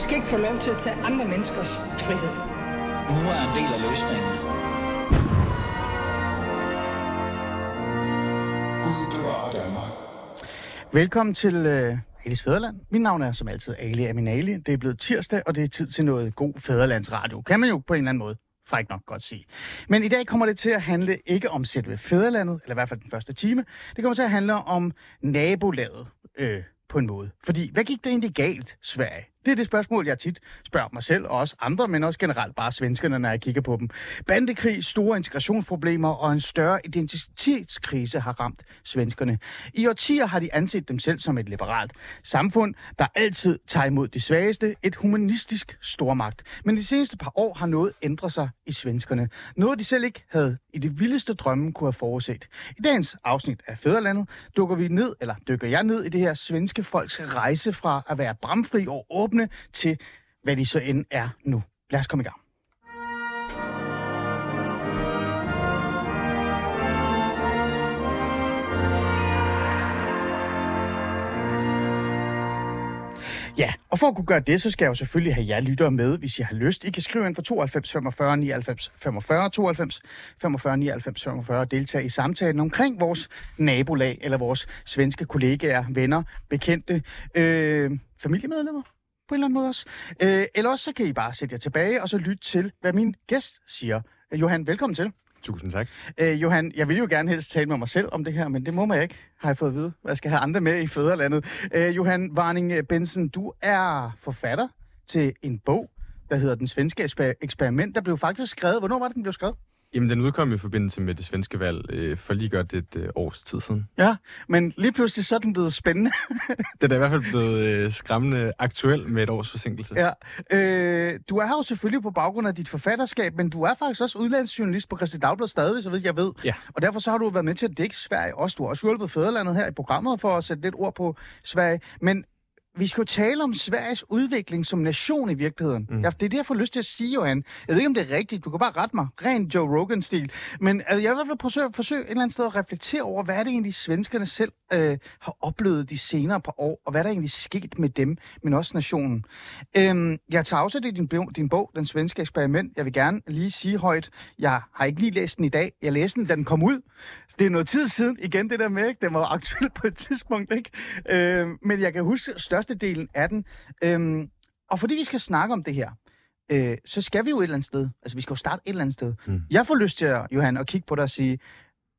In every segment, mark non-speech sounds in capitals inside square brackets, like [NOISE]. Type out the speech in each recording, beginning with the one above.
De skal ikke få lov til at tage andre menneskers frihed. Nu er en del af løsningen. Velkommen til øh, Alis Fæderland. Mit navn er som altid Ali Aminali. Det er blevet tirsdag, og det er tid til noget god fæderlandsradio. Kan man jo på en eller anden måde fræk nok godt sige. Men i dag kommer det til at handle ikke om selve fæderlandet, eller i hvert fald den første time. Det kommer til at handle om nabolaget øh, på en måde. Fordi, hvad gik det egentlig galt, Sverige? Det er det spørgsmål, jeg tit spørger mig selv, og også andre, men også generelt bare svenskerne, når jeg kigger på dem. Bandekrig, store integrationsproblemer og en større identitetskrise har ramt svenskerne. I årtier har de anset dem selv som et liberalt samfund, der altid tager imod de svageste, et humanistisk stormagt. Men de seneste par år har noget ændret sig i svenskerne. Noget, de selv ikke havde i det vildeste drømme kunne have forudset. I dagens afsnit af Fæderlandet dukker vi ned, eller dykker jeg ned i det her svenske folks rejse fra at være bramfri og åbne til, hvad de så end er nu. Lad os komme i gang. Ja, og for at kunne gøre det, så skal jeg jo selvfølgelig have jer lyttere med, hvis I har lyst. I kan skrive ind på 92 45 99 45, 92 45 99 45 og deltage i samtalen omkring vores nabolag, eller vores svenske kollegaer, venner, bekendte, øh, familiemedlemmer på en eller anden måde også. Øh, eller også så kan I bare sætte jer tilbage og så lytte til, hvad min gæst siger. Johan, velkommen til. Tusind tak. Øh, Johan, jeg vil jo gerne helst tale med mig selv om det her, men det må man ikke, har jeg fået at vide. Jeg skal have andre med i fædrelandet. Øh, Johan Varning Bensen, du er forfatter til en bog, der hedder Den Svenske Eksper- Eksperiment. Der blev faktisk skrevet. Hvornår var det, den blev skrevet? Jamen, den udkom i forbindelse med det svenske valg øh, for lige godt et øh, års tid siden. Ja, men lige pludselig så er den blevet spændende. [LAUGHS] Den er i hvert fald blevet øh, skræmmende aktuel med et års forsinkelse. ja. øh, du er her jo selvfølgelig på baggrund af dit forfatterskab, men du er faktisk også udlandsjournalist på Christi Dagblad stadig, så vidt jeg ved. Ja. Og derfor så har du været med til at dække Sverige også. Du har også hjulpet Fæderlandet her i programmet for at sætte lidt ord på Sverige. Men vi skal jo tale om Sveriges udvikling som nation i virkeligheden. Mm. Ja, det er det, jeg får lyst til at sige, Johan. Jeg ved ikke, om det er rigtigt. Du kan bare rette mig. Ren Joe Rogan-stil. Men altså, jeg vil i hvert fald forsøge, forsøge et eller andet sted at reflektere over, hvad er det egentlig, svenskerne selv øh, har oplevet de senere par år, og hvad er der egentlig sket med dem, men også nationen. Øhm, jeg tager afsæt i din, din bog, Den Svenske Eksperiment. Jeg vil gerne lige sige højt, jeg har ikke lige læst den i dag. Jeg læste den, da den kom ud. Det er noget tid siden. Igen det der med, ikke? Den var aktuel [LAUGHS] på et tidspunkt, ikke? Øhm, men jeg kan huske størstedelen af den. Øhm, og fordi vi skal snakke om det her, øh, så skal vi jo et eller andet sted. Altså, vi skal jo starte et eller andet sted. Mm. Jeg får lyst til, Johan, at kigge på dig og sige,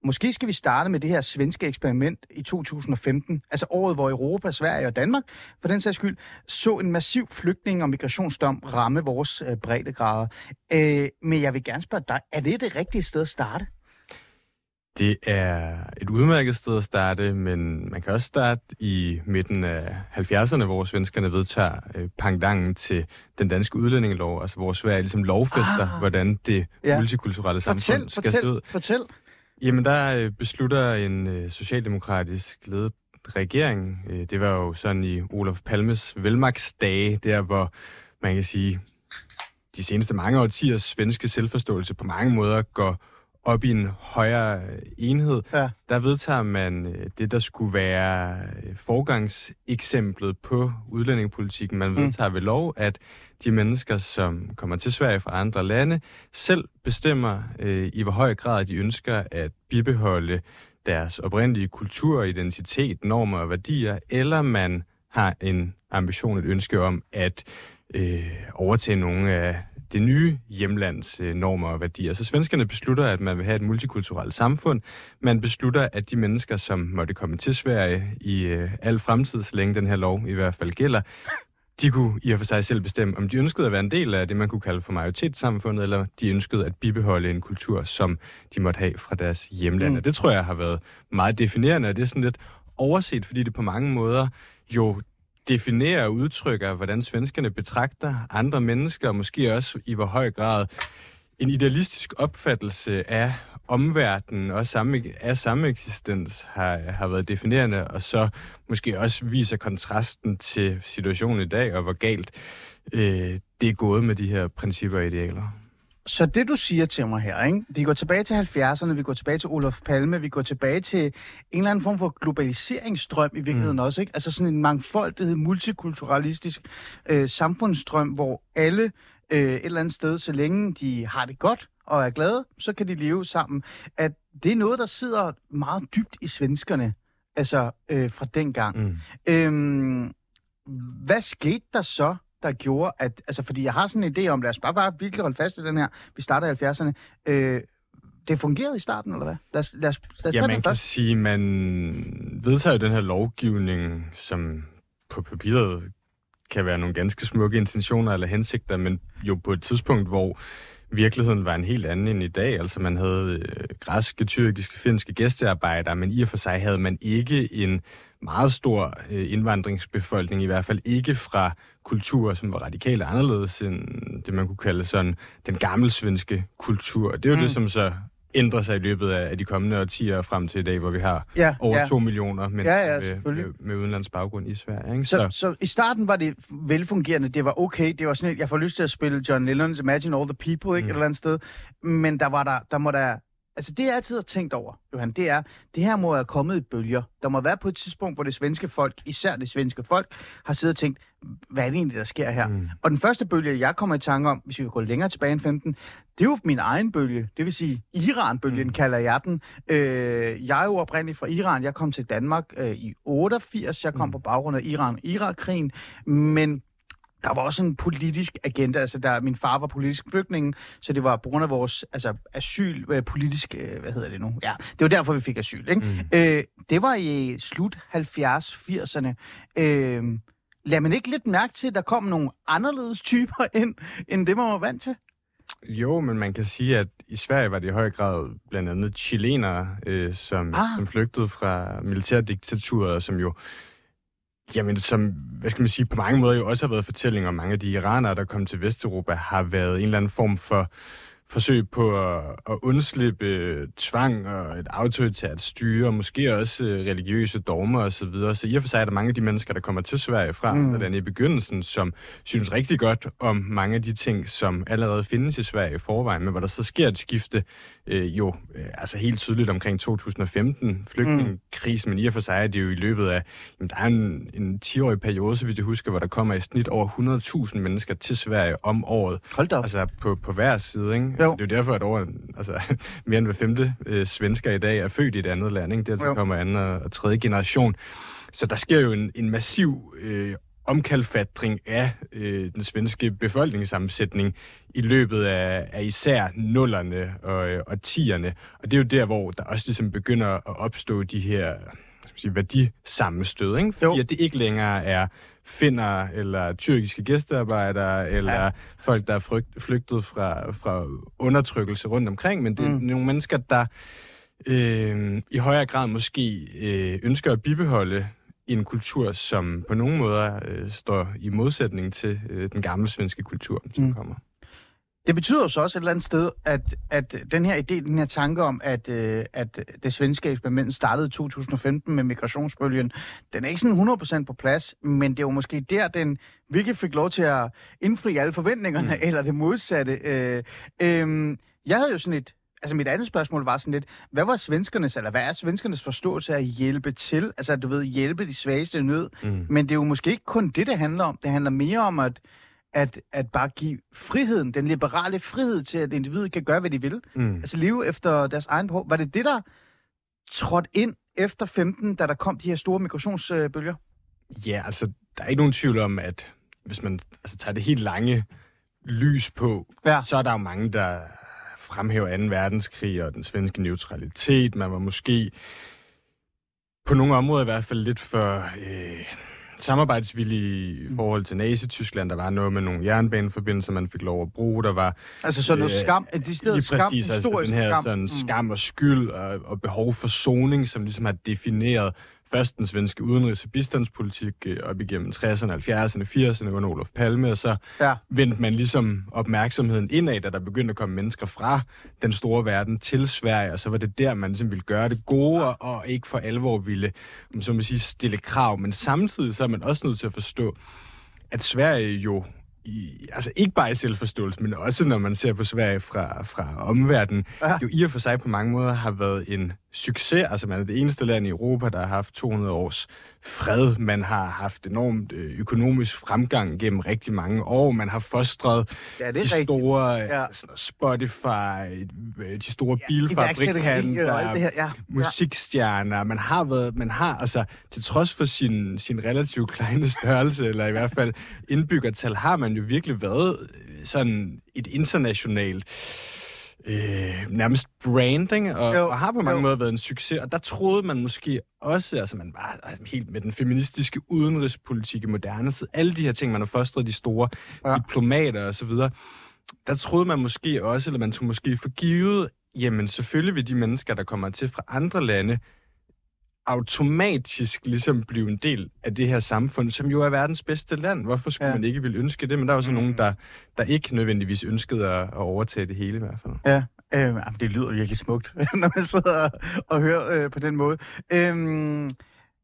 måske skal vi starte med det her svenske eksperiment i 2015, altså året, hvor Europa, Sverige og Danmark, for den sags skyld, så en massiv flygtning- og migrationsdom ramme vores øh, breddegrader. Øh, men jeg vil gerne spørge dig, er det det rigtige sted at starte? Det er et udmærket sted at starte, men man kan også starte i midten af 70'erne, hvor svenskerne vedtager øh, pangdangen til den danske udlændingelov, altså hvor Sverige ligesom lovfester, Ah. hvordan det Ja. multikulturelle Fortæl, samfund skal se fortæl, ud. fortæl. Jamen, der øh, beslutter en øh, socialdemokratisk ledet regering. Øh, det var jo sådan i Olof Palmes velmagtsdage, der hvor man kan sige, de seneste mange årtiers svenske selvforståelse på mange måder går op i en højere øh, enhed. Ja. Der vedtager man øh, det, der skulle være øh, forgangseksemplet på udlændingepolitikken. Man vedtager ved lov, at de mennesker, som kommer til Sverige fra andre lande, selv bestemmer øh, i hvor høj grad de ønsker at bibeholde deres oprindelige kultur, identitet, normer og værdier, eller man har en ambition, et ønske om at øh, overtage nogle af det nye hjemlands øh, normer og værdier. Så svenskerne beslutter, at man vil have et multikulturelt samfund. Man beslutter, at de mennesker, som måtte komme til Sverige i øh, al fremtid, så længe den her lov i hvert fald gælder, de kunne i og for sig selv bestemme, om de ønskede at være en del af det, man kunne kalde for majoritetssamfundet, eller de ønskede at bibeholde en kultur, som de måtte have fra deres hjemland. Mm. Og det tror jeg har været meget definerende, og det er sådan lidt overset, fordi det på mange måder jo definerer og udtrykker, hvordan svenskerne betragter andre mennesker, og måske også i hvor høj grad en idealistisk opfattelse af omverdenen og samme, af samme eksistens har, har været definerende, og så måske også viser kontrasten til situationen i dag, og hvor galt øh, det er gået med de her principper og idealer. Så det, du siger til mig her, ikke? vi går tilbage til 70'erne, vi går tilbage til Olof Palme, vi går tilbage til en eller anden form for globaliseringsstrøm i virkeligheden mm. også. Ikke? Altså sådan en mangfoldighed, multikulturalistisk øh, samfundsstrøm, hvor alle øh, et eller andet sted, så længe de har det godt og er glade, så kan de leve sammen. At det er noget, der sidder meget dybt i svenskerne, altså øh, fra dengang. Mm. Øhm, hvad skete der så, der gjorde, at... Altså, fordi jeg har sådan en idé om, lad os bare, bare virkelig holde fast i den her. Vi starter i 70'erne. Øh, det fungerede i starten, eller hvad? Lad os, lad os, lad os ja, man kan først. sige, man vedtager jo den her lovgivning, som på papiret kan være nogle ganske smukke intentioner eller hensigter, men jo på et tidspunkt, hvor virkeligheden var en helt anden end i dag. Altså man havde øh, græske, tyrkiske, finske gæstearbejdere, men i og for sig havde man ikke en meget stor øh, indvandringsbefolkning, i hvert fald ikke fra kulturer, som var radikalt anderledes end det, man kunne kalde sådan den gammelsvenske kultur. Det er jo mm. det, som så ændrer sig i løbet af, de kommende årtier frem til i dag, hvor vi har ja, over ja. 2 millioner mennesker ja, ja, med, med, med udenlands baggrund i Sverige. Ikke? Så, så, så i starten var det velfungerende, det var okay, det var sådan, jeg får lyst til at spille John Lennon's Imagine All the People, ikke, mm. et eller andet sted, men der var der, der må der Altså det, jeg altid har tænkt over, Johan, det er, det her må have kommet i bølger. Der må være på et tidspunkt, hvor det svenske folk, især det svenske folk, har siddet og tænkt, hvad er det egentlig, der sker her? Mm. Og den første bølge, jeg kommer i tanke om, hvis vi går længere tilbage end 15, det er jo min egen bølge. Det vil sige, Iran-bølgen mm. kalder jeg den. Øh, jeg er jo oprindeligt fra Iran. Jeg kom til Danmark øh, i 88. Jeg kom mm. på baggrund af Iran-Irak-krigen. Men der var også en politisk agenda. Altså, der, min far var politisk flygtning, så det var på grund af vores altså, asyl, øh, politisk, øh, hvad hedder det nu? Ja, det var derfor, vi fik asyl. Ikke? Mm. Øh, det var i slut 70-80'erne. Øh, lad man ikke lidt mærke til, at der kom nogle anderledes typer [LAUGHS] ind, end det, man var vant til? Jo, men man kan sige, at i Sverige var det i høj grad blandt andet chilenere, øh, som, ah. som flygtede fra militærdiktaturet, som jo Jamen, som, hvad skal man sige, på mange måder jo også har været fortællinger om mange af de iranere, der kom til Vesteuropa, har været en eller anden form for forsøg på at, at undslippe tvang og et autoritært styre, og måske også øh, religiøse dogmer osv. Så, videre. så i og for sig er der mange af de mennesker, der kommer til Sverige fra, mm. den i begyndelsen, som synes rigtig godt om mange af de ting, som allerede findes i Sverige i forvejen, men hvor der så sker et skifte øh, jo øh, altså helt tydeligt omkring 2015, flygtningekrisen, mm. men i og for sig er det jo i løbet af, jamen, der er en, en 10-årig periode, så vidt jeg husker, hvor der kommer i snit over 100.000 mennesker til Sverige om året. Hold da op. Altså på, på hver side, ikke? Jo. Det er jo derfor, at over, altså, [LAUGHS] mere end hver femte øh, svensker i dag er født i et andet land, ikke? Det kommer anden og, og tredje generation. Så der sker jo en, en massiv øh, omkalfatring af øh, den svenske befolkningssammensætning i løbet af, af især nullerne og, og tierne. Og det er jo der, hvor der også ligesom begynder at opstå de her sige, værdisammenstød, ikke? Fordi jo. at det ikke længere er finder eller tyrkiske gæstearbejdere, eller ja. folk, der er frygt, flygtet fra, fra undertrykkelse rundt omkring, men det er mm. nogle mennesker, der øh, i højere grad måske øh, ønsker at bibeholde en kultur, som på nogle måder øh, står i modsætning til øh, den gamle svenske kultur, som mm. kommer. Det betyder jo så også et eller andet sted, at, at den her idé, den her tanke om, at, øh, at det svenske eksperiment startede i 2015 med migrationsbølgen, den er ikke sådan 100% på plads, men det er jo måske der, den virkelig fik lov til at indfri alle forventningerne, mm. [LAUGHS] eller det modsatte. Øh, øh, jeg havde jo sådan et, altså mit andet spørgsmål var sådan lidt, hvad var svenskernes, eller hvad er svenskernes forståelse af at hjælpe til? Altså, du ved, hjælpe de svageste i nød. Mm. Men det er jo måske ikke kun det, det handler om. Det handler mere om at, at, at bare give friheden, den liberale frihed til, at individet kan gøre, hvad de vil. Mm. Altså leve efter deres egen behov. Var det det, der trådte ind efter 15, da der kom de her store migrationsbølger? Ja, altså, der er ikke nogen tvivl om, at hvis man altså, tager det helt lange lys på, ja. så er der jo mange, der fremhæver 2. verdenskrig og den svenske neutralitet. Man var måske på nogle områder i hvert fald lidt for øh, samarbejdsvillig i forhold til Nazi-Tyskland. Der var noget med nogle jernbaneforbindelser, man fik lov at bruge. Der var... Altså sådan noget øh, skam, de steder skam, præcis, altså den her skam. Sådan, mm. skam og skyld og, og behov for soning, som ligesom har defineret først den svenske udenrigs- og bistandspolitik øh, op igennem 60'erne, 70'erne, 80'erne under Olof Palme, og så ja. vendte man ligesom opmærksomheden indad, da der begyndte at komme mennesker fra den store verden til Sverige, og så var det der, man ligesom ville gøre det gode, og ikke for alvor ville, som man sige, stille krav. Men samtidig så er man også nødt til at forstå, at Sverige jo i, altså ikke bare i selvforståelse, men også når man ser på Sverige fra, fra omverdenen, ja. jo i og for sig på mange måder har været en succes. Altså man er det eneste land i Europa, der har haft 200 års fred. Man har haft enormt øh, økonomisk fremgang gennem rigtig mange år. Man har fostret ja, de store ja. Spotify, øh, de store ja, bilfabrikanter, det her. Ja. musikstjerner. Man har været, man har altså til trods for sin, sin relativt kleine størrelse, eller i hvert fald indbyggertal, har man jo virkelig været øh, sådan et internationalt øh, nærmest branding, og, jo, og har på mange jo. måder været en succes. Og der troede man måske også, altså man var altså, helt med den feministiske udenrigspolitik i moderne tid, alle de her ting, man har fostret, de store ja. diplomater og så videre, der troede man måske også, eller man tog måske for givet, jamen selvfølgelig vil de mennesker, der kommer til fra andre lande, automatisk ligesom blive en del af det her samfund, som jo er verdens bedste land. Hvorfor skulle ja. man ikke ville ønske det? Men der er jo så mm. nogen, der, der ikke nødvendigvis ønskede at, at overtage det hele i hvert fald. Ja, øh, det lyder virkelig smukt, [LAUGHS] når man sidder og, og hører øh, på den måde. Øh,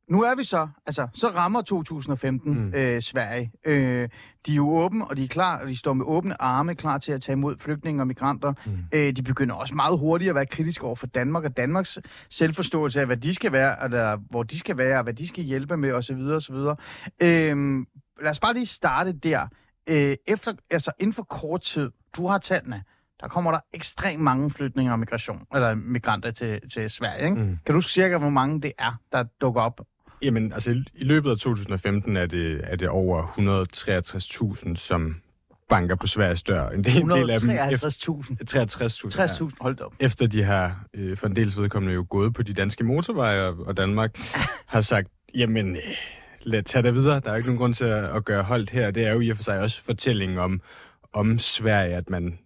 nu er vi så, altså, så rammer 2015 mm. øh, Sverige. Øh, de er jo åbne, og de er klar, og de står med åbne arme klar til at tage imod flygtninge og migranter. Mm. Øh, de begynder også meget hurtigt at være kritiske over for Danmark og Danmarks selvforståelse af, hvad de skal være, eller hvor de skal være, og hvad de skal hjælpe med, osv. osv. Øh, lad os bare lige starte der. Øh, efter, altså, inden for kort tid, du har tallene, der kommer der ekstremt mange flytninger og migration, eller migranter til, til Sverige. Ikke? Mm. Kan du huske cirka, hvor mange det er, der dukker op Jamen, altså i løbet af 2015 er det, er det over 163.000, som banker på Sveriges dør. En del, 153.000? del af dem... 63.000? 63.000, 60.000, ja. hold op. Efter de har øh, for en del vedkommende jo gået på de danske motorveje, og Danmark [LAUGHS] har sagt, jamen, øh, lad tage det videre. Der er ikke nogen grund til at, at gøre holdt her. Det er jo i og for sig også fortællingen om, om Sverige, at man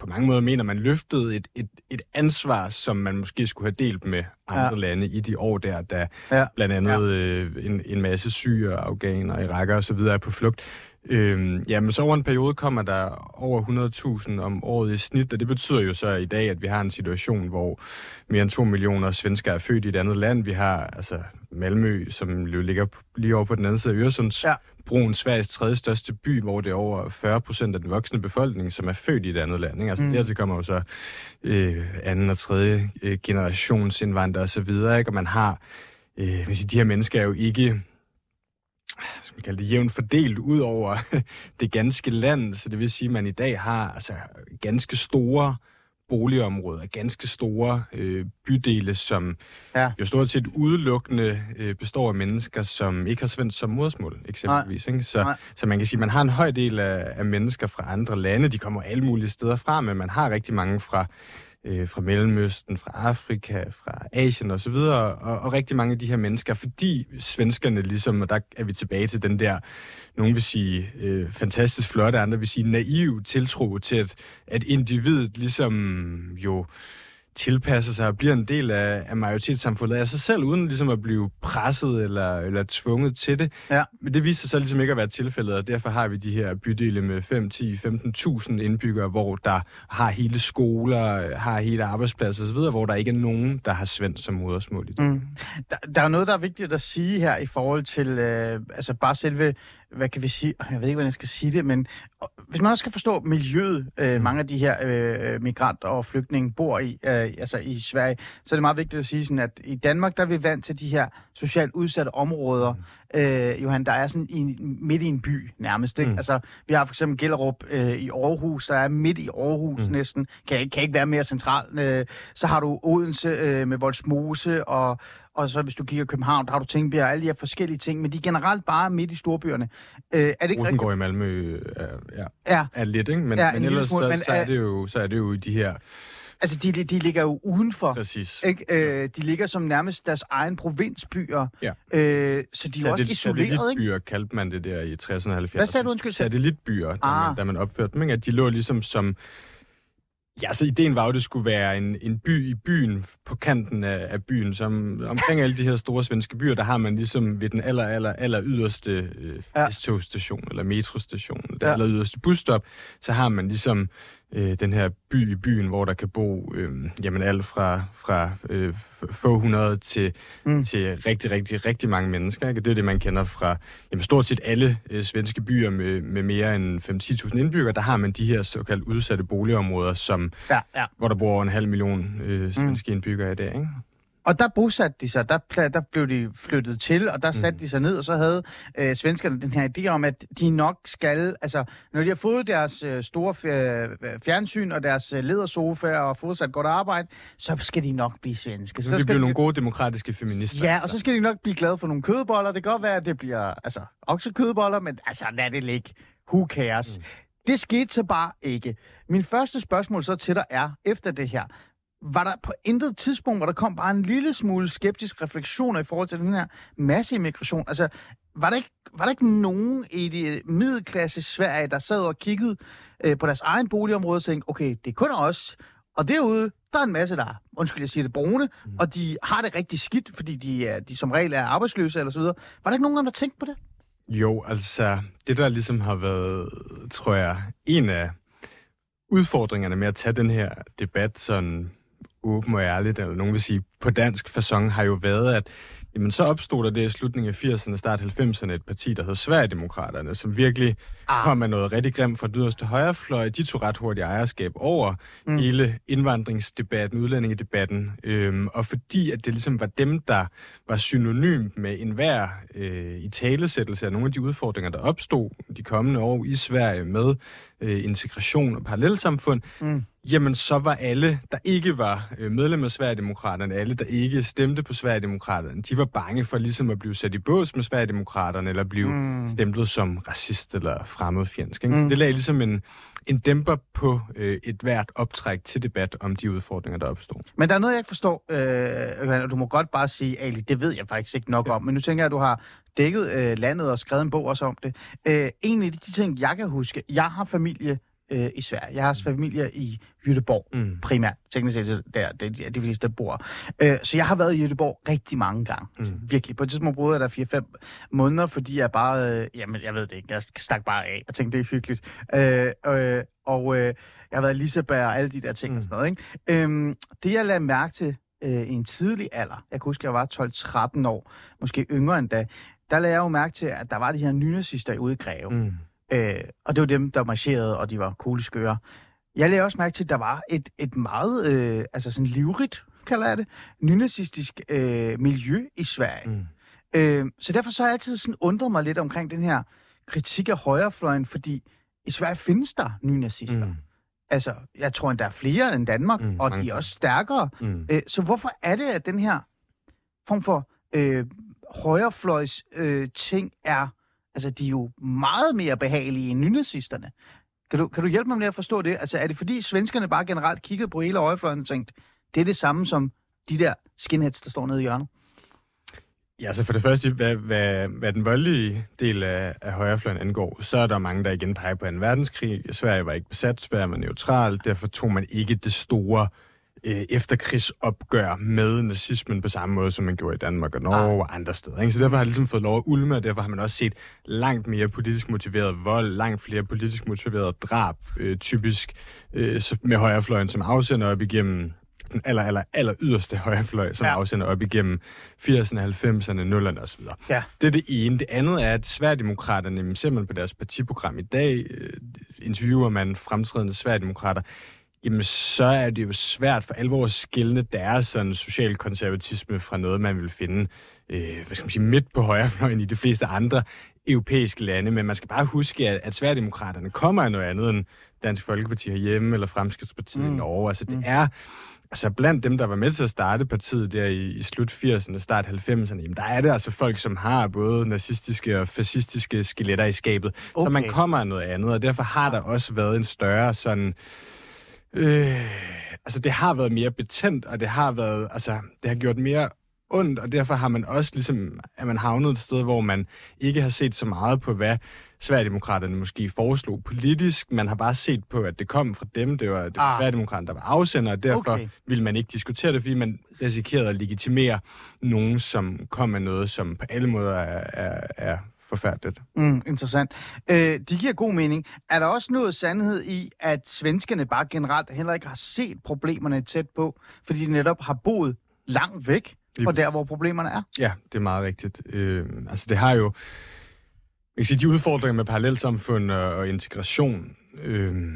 på mange måder mener, man løftede et, et, et ansvar, som man måske skulle have delt med andre ja. lande i de år der, da ja. blandt andet ja. øh, en, en masse syre, afghaner, irakker osv. er på flugt. Øhm, jamen, så over en periode kommer der over 100.000 om året i snit, og det betyder jo så i dag, at vi har en situation, hvor mere end 2 millioner svenskere er født i et andet land. Vi har altså Malmø, som jo ligger lige over på den anden side af Øresunds ja broen Sveriges tredje største by, hvor det er over 40 procent af den voksne befolkning, som er født i et andet land. Ikke? Altså mm. dertil kommer jo så øh, anden og tredje øh, generationsindvandrere osv., ikke? og man har, øh, hvis de her mennesker er jo ikke skal man kalde det, jævnt fordelt ud over [LAUGHS] det ganske land, så det vil sige, at man i dag har altså, ganske store øh, boligområder, ganske store øh, bydele, som ja. jo stort set udelukkende øh, består af mennesker, som ikke har svensk som modersmål, eksempelvis. Ikke? Så, så man kan sige, at man har en høj del af, af mennesker fra andre lande. De kommer alle mulige steder fra, men man har rigtig mange fra øh, fra Mellemøsten, fra Afrika, fra Asien osv., og, og, og rigtig mange af de her mennesker, fordi svenskerne ligesom, og der er vi tilbage til den der, nogen vil sige øh, fantastisk flotte, andre vil sige naiv tiltro til, at, at individet ligesom jo tilpasser sig og bliver en del af, af majoritetssamfundet af sig selv, uden ligesom at blive presset eller, eller tvunget til det. Ja. Men det viser sig ligesom ikke at være tilfældet, og derfor har vi de her bydele med 5, 10, 15.000 indbyggere, hvor der har hele skoler, har hele arbejdspladser osv., hvor der ikke er nogen, der har svensk som modersmål i det. Mm. Der, der er noget, der er vigtigt at sige her i forhold til øh, altså bare selve hvad kan vi sige, jeg ved ikke, hvordan jeg skal sige det, men hvis man også skal forstå miljøet, øh, mm. mange af de her øh, migranter og flygtninge bor i, øh, altså i Sverige, så er det meget vigtigt at sige sådan, at i Danmark, der er vi vant til de her socialt udsatte områder, mm. øh, Johan, der er sådan i, midt i en by nærmest, ikke? Mm. Altså, vi har for eksempel Gellerup øh, i Aarhus, der er midt i Aarhus mm. næsten, kan, kan ikke være mere central. Øh, så har du Odense øh, med Voldsmose og og så hvis du kigger København, der har du Tingbjerg og alle de her forskellige ting, men de er generelt bare midt i storbyerne. Øh, er det ikke Rosengård i Malmø er, ja, ja. er lidt, ikke? Men, ja, men ellers smule, så, men, så, er det jo, så er det jo de her... Altså, de, de ligger jo udenfor. Præcis. Ikke? Øh, de ligger som nærmest deres egen provinsbyer. Ja. Øh, så de er jo også isoleret, ikke? Satellitbyer kaldte man det der i 60'erne og 70'erne. Hvad sagde du, undskyld? Satellitbyer, ah. da, man, da man opførte dem, ikke? At de lå ligesom som Ja, så ideen var jo, at det skulle være en, en by i byen, på kanten af, af byen. Som, omkring alle de her store svenske byer, der har man ligesom ved den aller, aller, aller yderste øh, ja. togstation eller metrostation, der ja. aller yderste busstop, så har man ligesom øh, den her by i byen, hvor der kan bo øh, jamen alt fra, fra øh, få hundrede til, mm. til rigtig, rigtig, rigtig mange mennesker. Ikke? Det er det, man kender fra jamen, stort set alle øh, svenske byer med, med mere end 5-10.000 indbyggere. Der har man de her såkaldt udsatte boligområder, som, Ja, ja. hvor der bor over en halv million øh, svenske mm. indbyggere i dag. Ikke? Og der bosatte de sig, der, der blev de flyttet til, og der satte mm. de sig ned, og så havde øh, svenskerne den her idé om, at de nok skal, altså når de har fået deres øh, store fj- fjernsyn og deres øh, ledersofa og et godt arbejde, så skal de nok blive svenske. Så, Så skal bliver de- nogle gode demokratiske feminister. Ja, og så skal de nok blive glade for nogle kødboller. Det kan godt være, at det bliver altså, oksekødboller, men altså lad det ligge. Who cares? Mm. Det skete så bare ikke. Min første spørgsmål så til dig er, efter det her, var der på intet tidspunkt, hvor der kom bare en lille smule skeptisk refleksioner i forhold til den her masseimmigration? Altså, var der ikke, var der ikke nogen i det middelklasse Sverige, der sad og kiggede øh, på deres egen boligområde og tænkte, okay, det er kun os, og derude, der er en masse, der er, undskyld, jeg siger det, brune, mm. og de har det rigtig skidt, fordi de, er, de som regel er arbejdsløse eller så videre. Var der ikke nogen, der tænkte på det? Jo, altså, det der ligesom har været, tror jeg, en af udfordringerne med at tage den her debat sådan åben og ærligt, eller nogen vil sige på dansk fasong, har jo været, at jamen, så opstod der det i slutningen af 80'erne, start 90'erne, et parti, der hed Sverigedemokraterne, som virkelig Ah. kom med noget rigtig grimt fra den yderste højrefløj. De tog ret hurtigt ejerskab over mm. hele indvandringsdebatten, udlændingedebatten, øhm, og fordi at det ligesom var dem, der var synonymt med enhver øh, i talesættelse af nogle af de udfordringer, der opstod de kommende år i Sverige med øh, integration og parallelsamfund, mm. jamen så var alle, der ikke var øh, medlem af Sverigedemokraterne, alle, der ikke stemte på Sverigedemokraterne, de var bange for ligesom at blive sat i bås med Sverigedemokraterne, eller blive mm. stemplet som racist eller fremmedfjendsk. Mm. Det lagde ligesom en, en dæmper på øh, et hvert optræk til debat om de udfordringer, der opstod. Men der er noget, jeg ikke forstår, øh, og du må godt bare sige, Ali, det ved jeg faktisk ikke nok ja. om, men nu tænker jeg, at du har dækket øh, landet og skrevet en bog også om det. Øh, en af de ting, jeg kan huske, jeg har familie øh, i Sverige. Jeg har familie i Jødeborg, mm. primært. Teknisk set der, det er de fleste, der bor. Øh, så jeg har været i Jødeborg rigtig mange gange. Mm. Altså, virkelig. På et tidspunkt boede jeg der 4-5 måneder, fordi jeg bare, øh, jamen jeg ved det ikke, jeg stak bare af og tænkte, det er hyggeligt. Øh, øh, og øh, jeg har været i Liseberg og alle de der ting mm. og sådan noget. Ikke? Øhm, det jeg lagde mærke til øh, i en tidlig alder, jeg kan huske, jeg var 12-13 år, måske yngre end da, der lagde jeg jo mærke til, at der var de her nynazister ude i Greve. Mm. Øh, og det var dem, der marcherede, og de var kugleskøre. Jeg lagde også mærke til, at der var et, et meget øh, altså sådan livrigt, kalder jeg det, nynazistisk øh, miljø i Sverige. Mm. Øh, så derfor så har jeg altid sådan undret mig lidt omkring den her kritik af højrefløjen, fordi i Sverige findes der nynazister. Mm. Altså, jeg tror, at der er flere end Danmark, mm, og de er også stærkere. Mm. Øh, så hvorfor er det, at den her form for øh, højrefløjs øh, ting er, altså de er jo meget mere behagelige end nynazisterne. Kan du, kan du hjælpe mig med at forstå det? Altså er det fordi svenskerne bare generelt kiggede på hele højrefløjen og tænkte, det er det samme som de der skinheads, der står nede i hjørnet? Ja, altså for det første, hvad, hvad, hvad den voldelige del af, af højrefløjen angår, så er der mange, der igen peger på en verdenskrig. Sverige var ikke besat, Sverige var neutral, derfor tog man ikke det store øh, efterkrigsopgør med nazismen på samme måde, som man gjorde i Danmark og Norge ah. og andre steder. Ikke? Så derfor har det ligesom fået lov at ulme, og derfor har man også set langt mere politisk motiveret vold, langt flere politisk motiveret drab, øh, typisk øh, med højrefløjen som afsender op igennem den aller, aller, aller yderste højrefløj, som ja. afsender op igennem 80'erne, 90'erne, 0'erne osv. Ja. Det er det ene. Det andet er, at Sverigedemokraterne, ser man på deres partiprogram i dag, øh, interviewer man fremtrædende Sverigedemokrater, jamen så er det jo svært for alvor at skille deres sådan social konservatisme fra noget, man vil finde øh, hvad skal man sige, midt på højrefløjen i de fleste andre europæiske lande. Men man skal bare huske, at, at Sverigedemokraterne kommer af noget andet end Dansk Folkeparti herhjemme eller Fremskridtspartiet mm. i Norge. Altså det mm. er altså blandt dem, der var med til at starte partiet der i, i slut 80'erne, start 90'erne, jamen der er det altså folk, som har både nazistiske og fascistiske skeletter i skabet. Okay. Så man kommer af noget andet, og derfor har der også været en større sådan... Øh, altså det har været mere betændt, og det har været, altså det har gjort mere ondt, og derfor har man også ligesom, at man havnet et sted, hvor man ikke har set så meget på, hvad Sverigedemokraterne måske foreslog politisk. Man har bare set på, at det kom fra dem. Det var, det var ah. Sverigedemokraterne, der var afsender, og derfor okay. ville man ikke diskutere det, fordi man risikerede at legitimere nogen, som kom med noget, som på alle måder er, er, er forfærdeligt. Mm, interessant. Øh, de giver god mening. Er der også noget sandhed i, at svenskerne bare generelt heller ikke har set problemerne tæt på, fordi de netop har boet langt væk fra der, hvor problemerne er? Ja, det er meget rigtigt. Øh, altså det har jo... Jeg kan sige, de udfordringer med parallelsamfund og, og integration... Øh,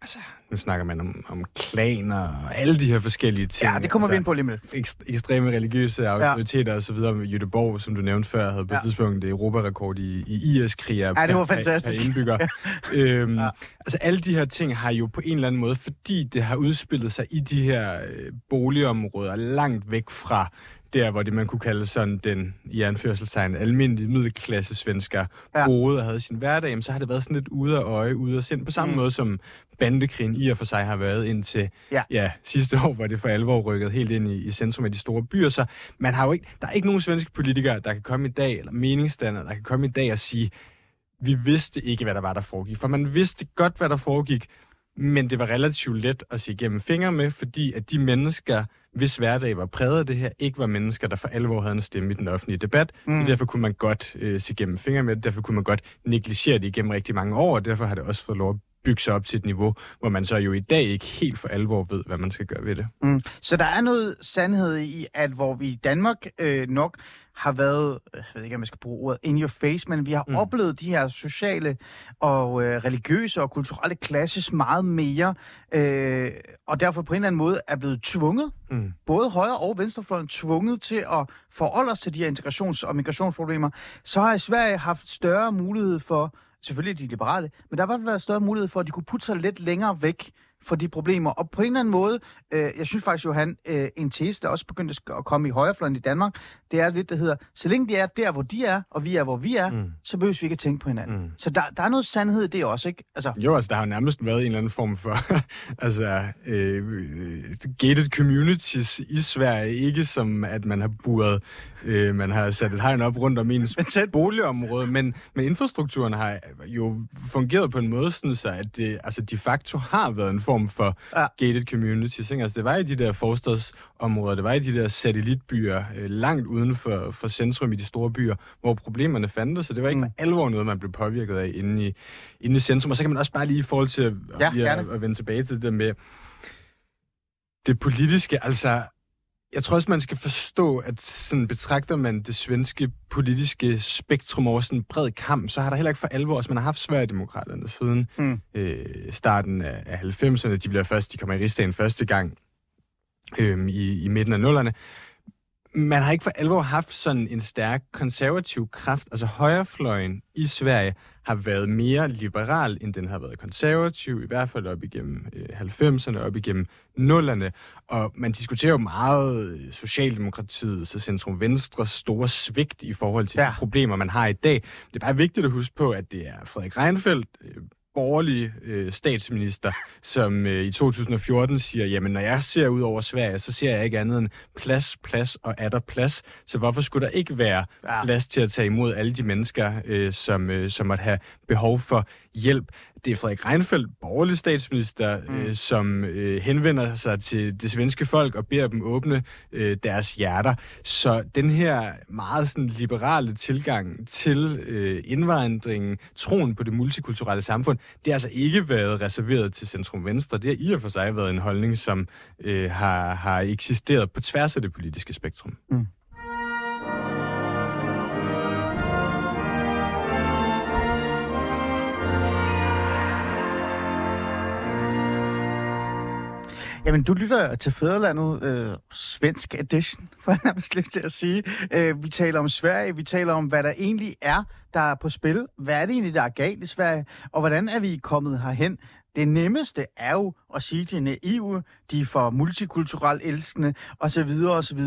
altså, nu snakker man om, om klaner og alle de her forskellige ting. Ja, det kommer altså, vi ind på lige med. Ekst, ekstreme religiøse autoriteter ja. og så videre. Jødeborg, som du nævnte før, havde på ja. et tidspunkt det Europarekord i, i IS-kriger ja, det var fantastisk. per indbygger. [LAUGHS] øhm, ja. Altså alle de her ting har jo på en eller anden måde, fordi det har udspillet sig i de her øh, boligområder langt væk fra der, hvor det man kunne kalde sådan den, i anførselstegn, almindelige middelklasse svensker ja. boede og havde sin hverdag, så har det været sådan lidt ude af øje, ude af sind, på samme mm. måde som bandekrigen i og for sig har været indtil ja. Ja, sidste år, hvor det for alvor rykket helt ind i, i centrum af de store byer. Så man har jo ikke, der er ikke nogen svenske politikere, der kan komme i dag, eller meningsstandere, der kan komme i dag og sige, vi vidste ikke, hvad der var, der foregik. For man vidste godt, hvad der foregik, men det var relativt let at se igennem fingre med, fordi at de mennesker, hvis hverdag var præget af det her, ikke var mennesker, der for alvor havde en stemme i den offentlige debat. Mm. Så derfor kunne man godt øh, se igennem fingre med det, derfor kunne man godt negligere det igennem rigtig mange år, og derfor har det også fået lov at bygge sig op til et niveau, hvor man så jo i dag ikke helt for alvor ved, hvad man skal gøre ved det. Mm. Så der er noget sandhed i, at hvor vi i Danmark øh, nok har været, jeg ved ikke, om jeg skal bruge ordet, in your face, men vi har mm. oplevet de her sociale og øh, religiøse og kulturelle klasses meget mere, øh, og derfor på en eller anden måde er blevet tvunget, mm. både højre og venstrefløjen, tvunget til at forholde os til de her integrations- og migrationsproblemer, så har Sverige haft større mulighed for selvfølgelig de liberale, men der var været større mulighed for, at de kunne putte sig lidt længere væk for de problemer. Og på en eller anden måde, øh, jeg synes faktisk, Johan, øh, en tese, der også begyndte at komme i højrefløjen i Danmark, det er lidt, der hedder, så længe de er der, hvor de er, og vi er, hvor vi er, mm. så behøver vi ikke at tænke på hinanden. Mm. Så der, der er noget sandhed i det også, ikke? Altså... Jo, altså der har nærmest været en eller anden form for [LAUGHS] altså, øh, gated communities i Sverige, ikke som at man har buret, øh, man har sat et hegn op rundt om ens boligområde, men, men infrastrukturen har jo fungeret på en måde, sådan så at det altså, de facto har været en form for ja. gated communities. Ikke? Altså, det var i de der forstadsområder, det var i de der satellitbyer, øh, langt uden for, for centrum i de store byer, hvor problemerne fandtes, så det var ikke mm. alvor noget, man blev påvirket af inde i, inde i centrum. Og så kan man også bare lige i forhold til ja, lige at, at vende tilbage til det med det politiske, altså jeg tror også, man skal forstå, at sådan betragter man det svenske politiske spektrum over sådan en bred kamp, så har der heller ikke for alvor, altså man har haft Sverigedemokraterne siden mm. øh, starten af, af 90'erne. De bliver først, de kommer i rigsdagen første gang øh, i, i midten af nullerne man har ikke for alvor haft sådan en stærk konservativ kraft. Altså højrefløjen i Sverige har været mere liberal, end den har været konservativ, i hvert fald op igennem øh, 90'erne, op igennem nullerne. Og man diskuterer jo meget øh, Socialdemokratiet, så centrum venstre store svigt i forhold til ja. de problemer, man har i dag. Det er bare vigtigt at huske på, at det er Frederik Reinfeldt, øh, borgerlig øh, statsminister, som øh, i 2014 siger, jamen når jeg ser ud over Sverige, så ser jeg ikke andet end plads, plads og er der plads. Så hvorfor skulle der ikke være ja. plads til at tage imod alle de mennesker, øh, som, øh, som måtte have behov for hjælp? Det er Frederik Reinfeldt, borgerlig statsminister, mm. øh, som øh, henvender sig til det svenske folk og beder dem åbne øh, deres hjerter. Så den her meget sådan, liberale tilgang til øh, indvandringen, troen på det multikulturelle samfund, det har altså ikke været reserveret til centrum venstre. Det har i og for sig været en holdning, som øh, har, har eksisteret på tværs af det politiske spektrum. Mm. Jamen, du lytter til Fæderlandet, øh, svensk edition, [LAUGHS] for jeg nærmest lyst til at sige. Øh, vi taler om Sverige, vi taler om, hvad der egentlig er, der er på spil. Hvad er det egentlig, der er galt i Sverige, og hvordan er vi kommet herhen? Det nemmeste er jo at sige, at de er naive, de er for multikulturelt elskende, osv. osv.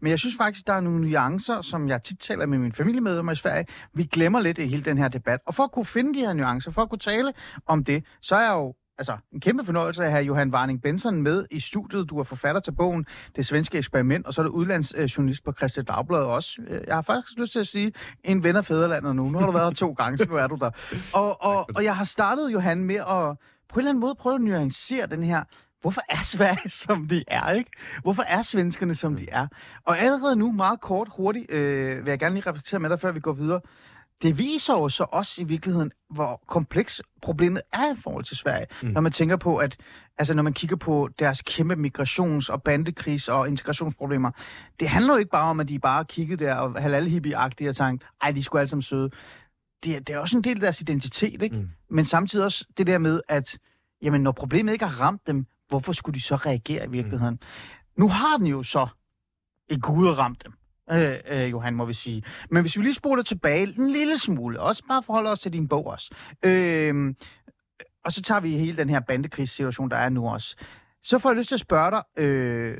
Men jeg synes faktisk, der er nogle nuancer, som jeg tit taler med mine familiemedlemmer i Sverige. Vi glemmer lidt i hele den her debat. Og for at kunne finde de her nuancer, for at kunne tale om det, så er jeg jo altså, en kæmpe fornøjelse at have Johan Warning Benson med i studiet. Du er forfatter til bogen Det Svenske Eksperiment, og så er du udlandsjournalist på Christi Dagblad også. Øh, jeg har faktisk lyst til at sige, en ven af fædrelandet nu. Nu har du været her to gange, så nu er du der. Og, og, og jeg har startet, Johan, med at på en eller anden måde prøve at nuancere den her hvorfor er Sverige, [LAUGHS] som de er, ikke? Hvorfor er svenskerne, som de er? Og allerede nu, meget kort, hurtigt, øh, vil jeg gerne lige reflektere med dig, før vi går videre. Det viser jo så også i virkeligheden, hvor kompleks problemet er i forhold til Sverige. Mm. Når man tænker på, at altså når man kigger på deres kæmpe migrations- og bandekris og integrationsproblemer, det handler jo ikke bare om, at de bare kiggede der og halal hippie og tænkte, ej, de sgu alle sammen søde. Det, det er også en del af deres identitet, ikke? Mm. Men samtidig også det der med, at jamen, når problemet ikke har ramt dem, hvorfor skulle de så reagere i virkeligheden? Mm. Nu har den jo så i Gud ramt dem øh, øh, Johan, må vi sige. Men hvis vi lige spoler tilbage en lille smule, også bare forholder os til din bog også, øh, og så tager vi hele den her bandekrigssituation, der er nu også, så får jeg lyst til at spørge dig, øh,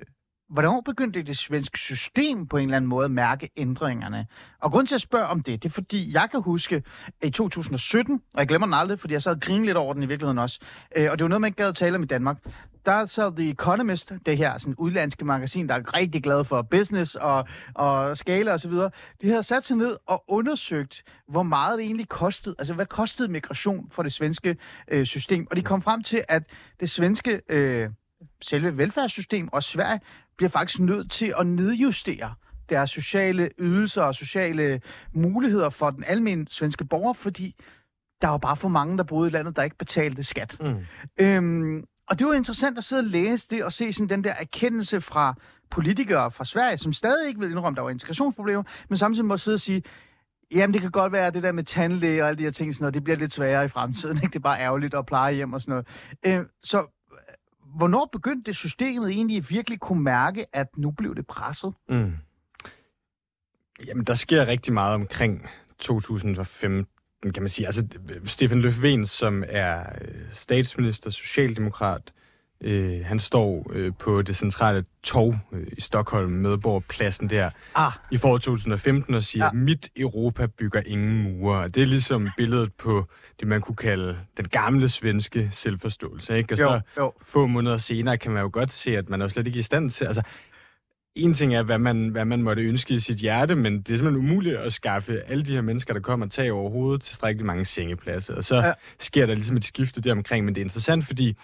hvornår begyndte det svenske system på en eller anden måde at mærke ændringerne? Og grund til at spørge om det, det er fordi, jeg kan huske at i 2017, og jeg glemmer den aldrig, fordi jeg sad og grinede lidt over den i virkeligheden også, øh, og det var noget, man ikke gad at tale om i Danmark. Der sad The Economist, det her sådan udlandske magasin, der er rigtig glad for business og, og skala osv., de havde sat sig ned og undersøgt, hvor meget det egentlig kostede, altså hvad kostede migration for det svenske øh, system. Og de kom frem til, at det svenske øh, selve velfærdssystem og Sverige bliver faktisk nødt til at nedjustere deres sociale ydelser og sociale muligheder for den almindelige svenske borger, fordi der var bare for mange, der boede i landet, der ikke betalte skat. Mm. Øhm, og det var interessant at sidde og læse det og se sådan den der erkendelse fra politikere fra Sverige, som stadig ikke vil indrømme, at der var integrationsproblemer, men samtidig må sidde og sige, Jamen, det kan godt være, at det der med tandlæge og alle de her ting, sådan noget, det bliver lidt sværere i fremtiden. [LAUGHS] Ikke? Det er bare ærgerligt at pleje hjem og sådan noget. Øh, så hvornår begyndte det systemet egentlig virkelig kunne mærke, at nu blev det presset? Mm. Jamen, der sker rigtig meget omkring 2015, kan man sige. Altså, Stefan Löfven, som er øh, statsminister, socialdemokrat, Øh, han står øh, på det centrale tog øh, i Stockholm, Medborgpladsen der, ah. i foråret 2015 og siger, ja. mit Europa bygger ingen mure. Det er ligesom billedet på det, man kunne kalde den gamle svenske selvforståelse. Ikke? Og så jo, jo. få måneder senere kan man jo godt se, at man er jo slet ikke i stand til... Altså, en ting er, hvad man, hvad man måtte ønske i sit hjerte, men det er simpelthen umuligt at skaffe alle de her mennesker, der kommer, tag over hovedet, tilstrækkeligt mange sengepladser. Og så ja. sker der ligesom et skifte der omkring, men det er interessant, fordi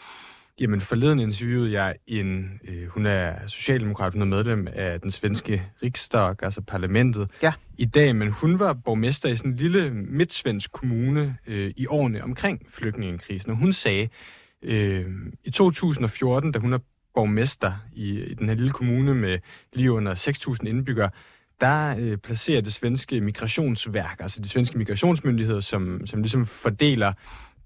Jamen, forleden interviewede jeg en, øh, hun er socialdemokrat, hun er medlem af den svenske riksdag, altså parlamentet, ja. i dag, men hun var borgmester i sådan en lille midtsvensk kommune øh, i årene omkring flygtningekrisen, og hun sagde, øh, i 2014, da hun er borgmester i, i den her lille kommune med lige under 6.000 indbyggere, der øh, placerer det svenske migrationsværk, altså de svenske migrationsmyndigheder, som, som ligesom fordeler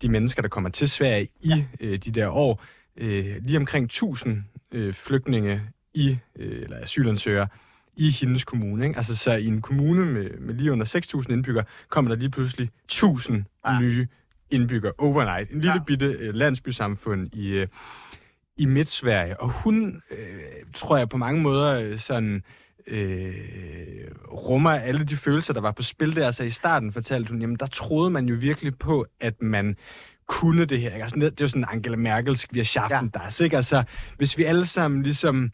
de mennesker, der kommer til Sverige i ja. øh, de der år, øh, lige omkring 1000 øh, flygtninge i, øh, eller asylansøgere i hendes kommune. Ikke? Altså så i en kommune med, med lige under 6.000 indbyggere, kommer der lige pludselig 1000 ja. nye indbyggere overnight. En lille ja. bitte øh, landsbysamfund i, øh, i Midt-Sverige. Og hun, øh, tror jeg på mange måder, øh, sådan øh, rummer alle de følelser, der var på spil der. Altså i starten fortalte hun, jamen der troede man jo virkelig på, at man kunne det her. Altså, det er jo sådan Angela Merkels vi har schaffen ja. das, ikke? Altså, hvis vi alle sammen ligesom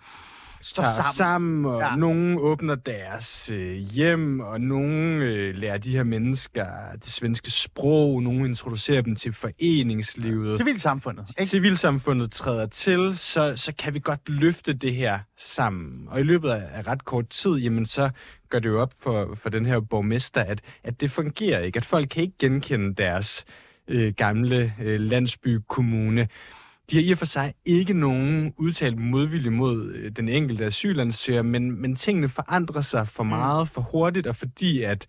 står sammen. sammen, og ja. nogen åbner deres øh, hjem, og nogen øh, lærer de her mennesker det svenske sprog, nogen introducerer dem til foreningslivet. Civilsamfundet, ikke? Civilsamfundet træder til, så, så kan vi godt løfte det her sammen. Og i løbet af, af ret kort tid, jamen så gør det jo op for, for den her borgmester, at, at det fungerer ikke, at folk kan ikke genkende deres øh, gamle øh, landsbykommune. De har i og for sig ikke nogen udtalt modvilje mod øh, den enkelte asylansøger, men, men tingene forandrer sig for mm. meget, for hurtigt, og fordi at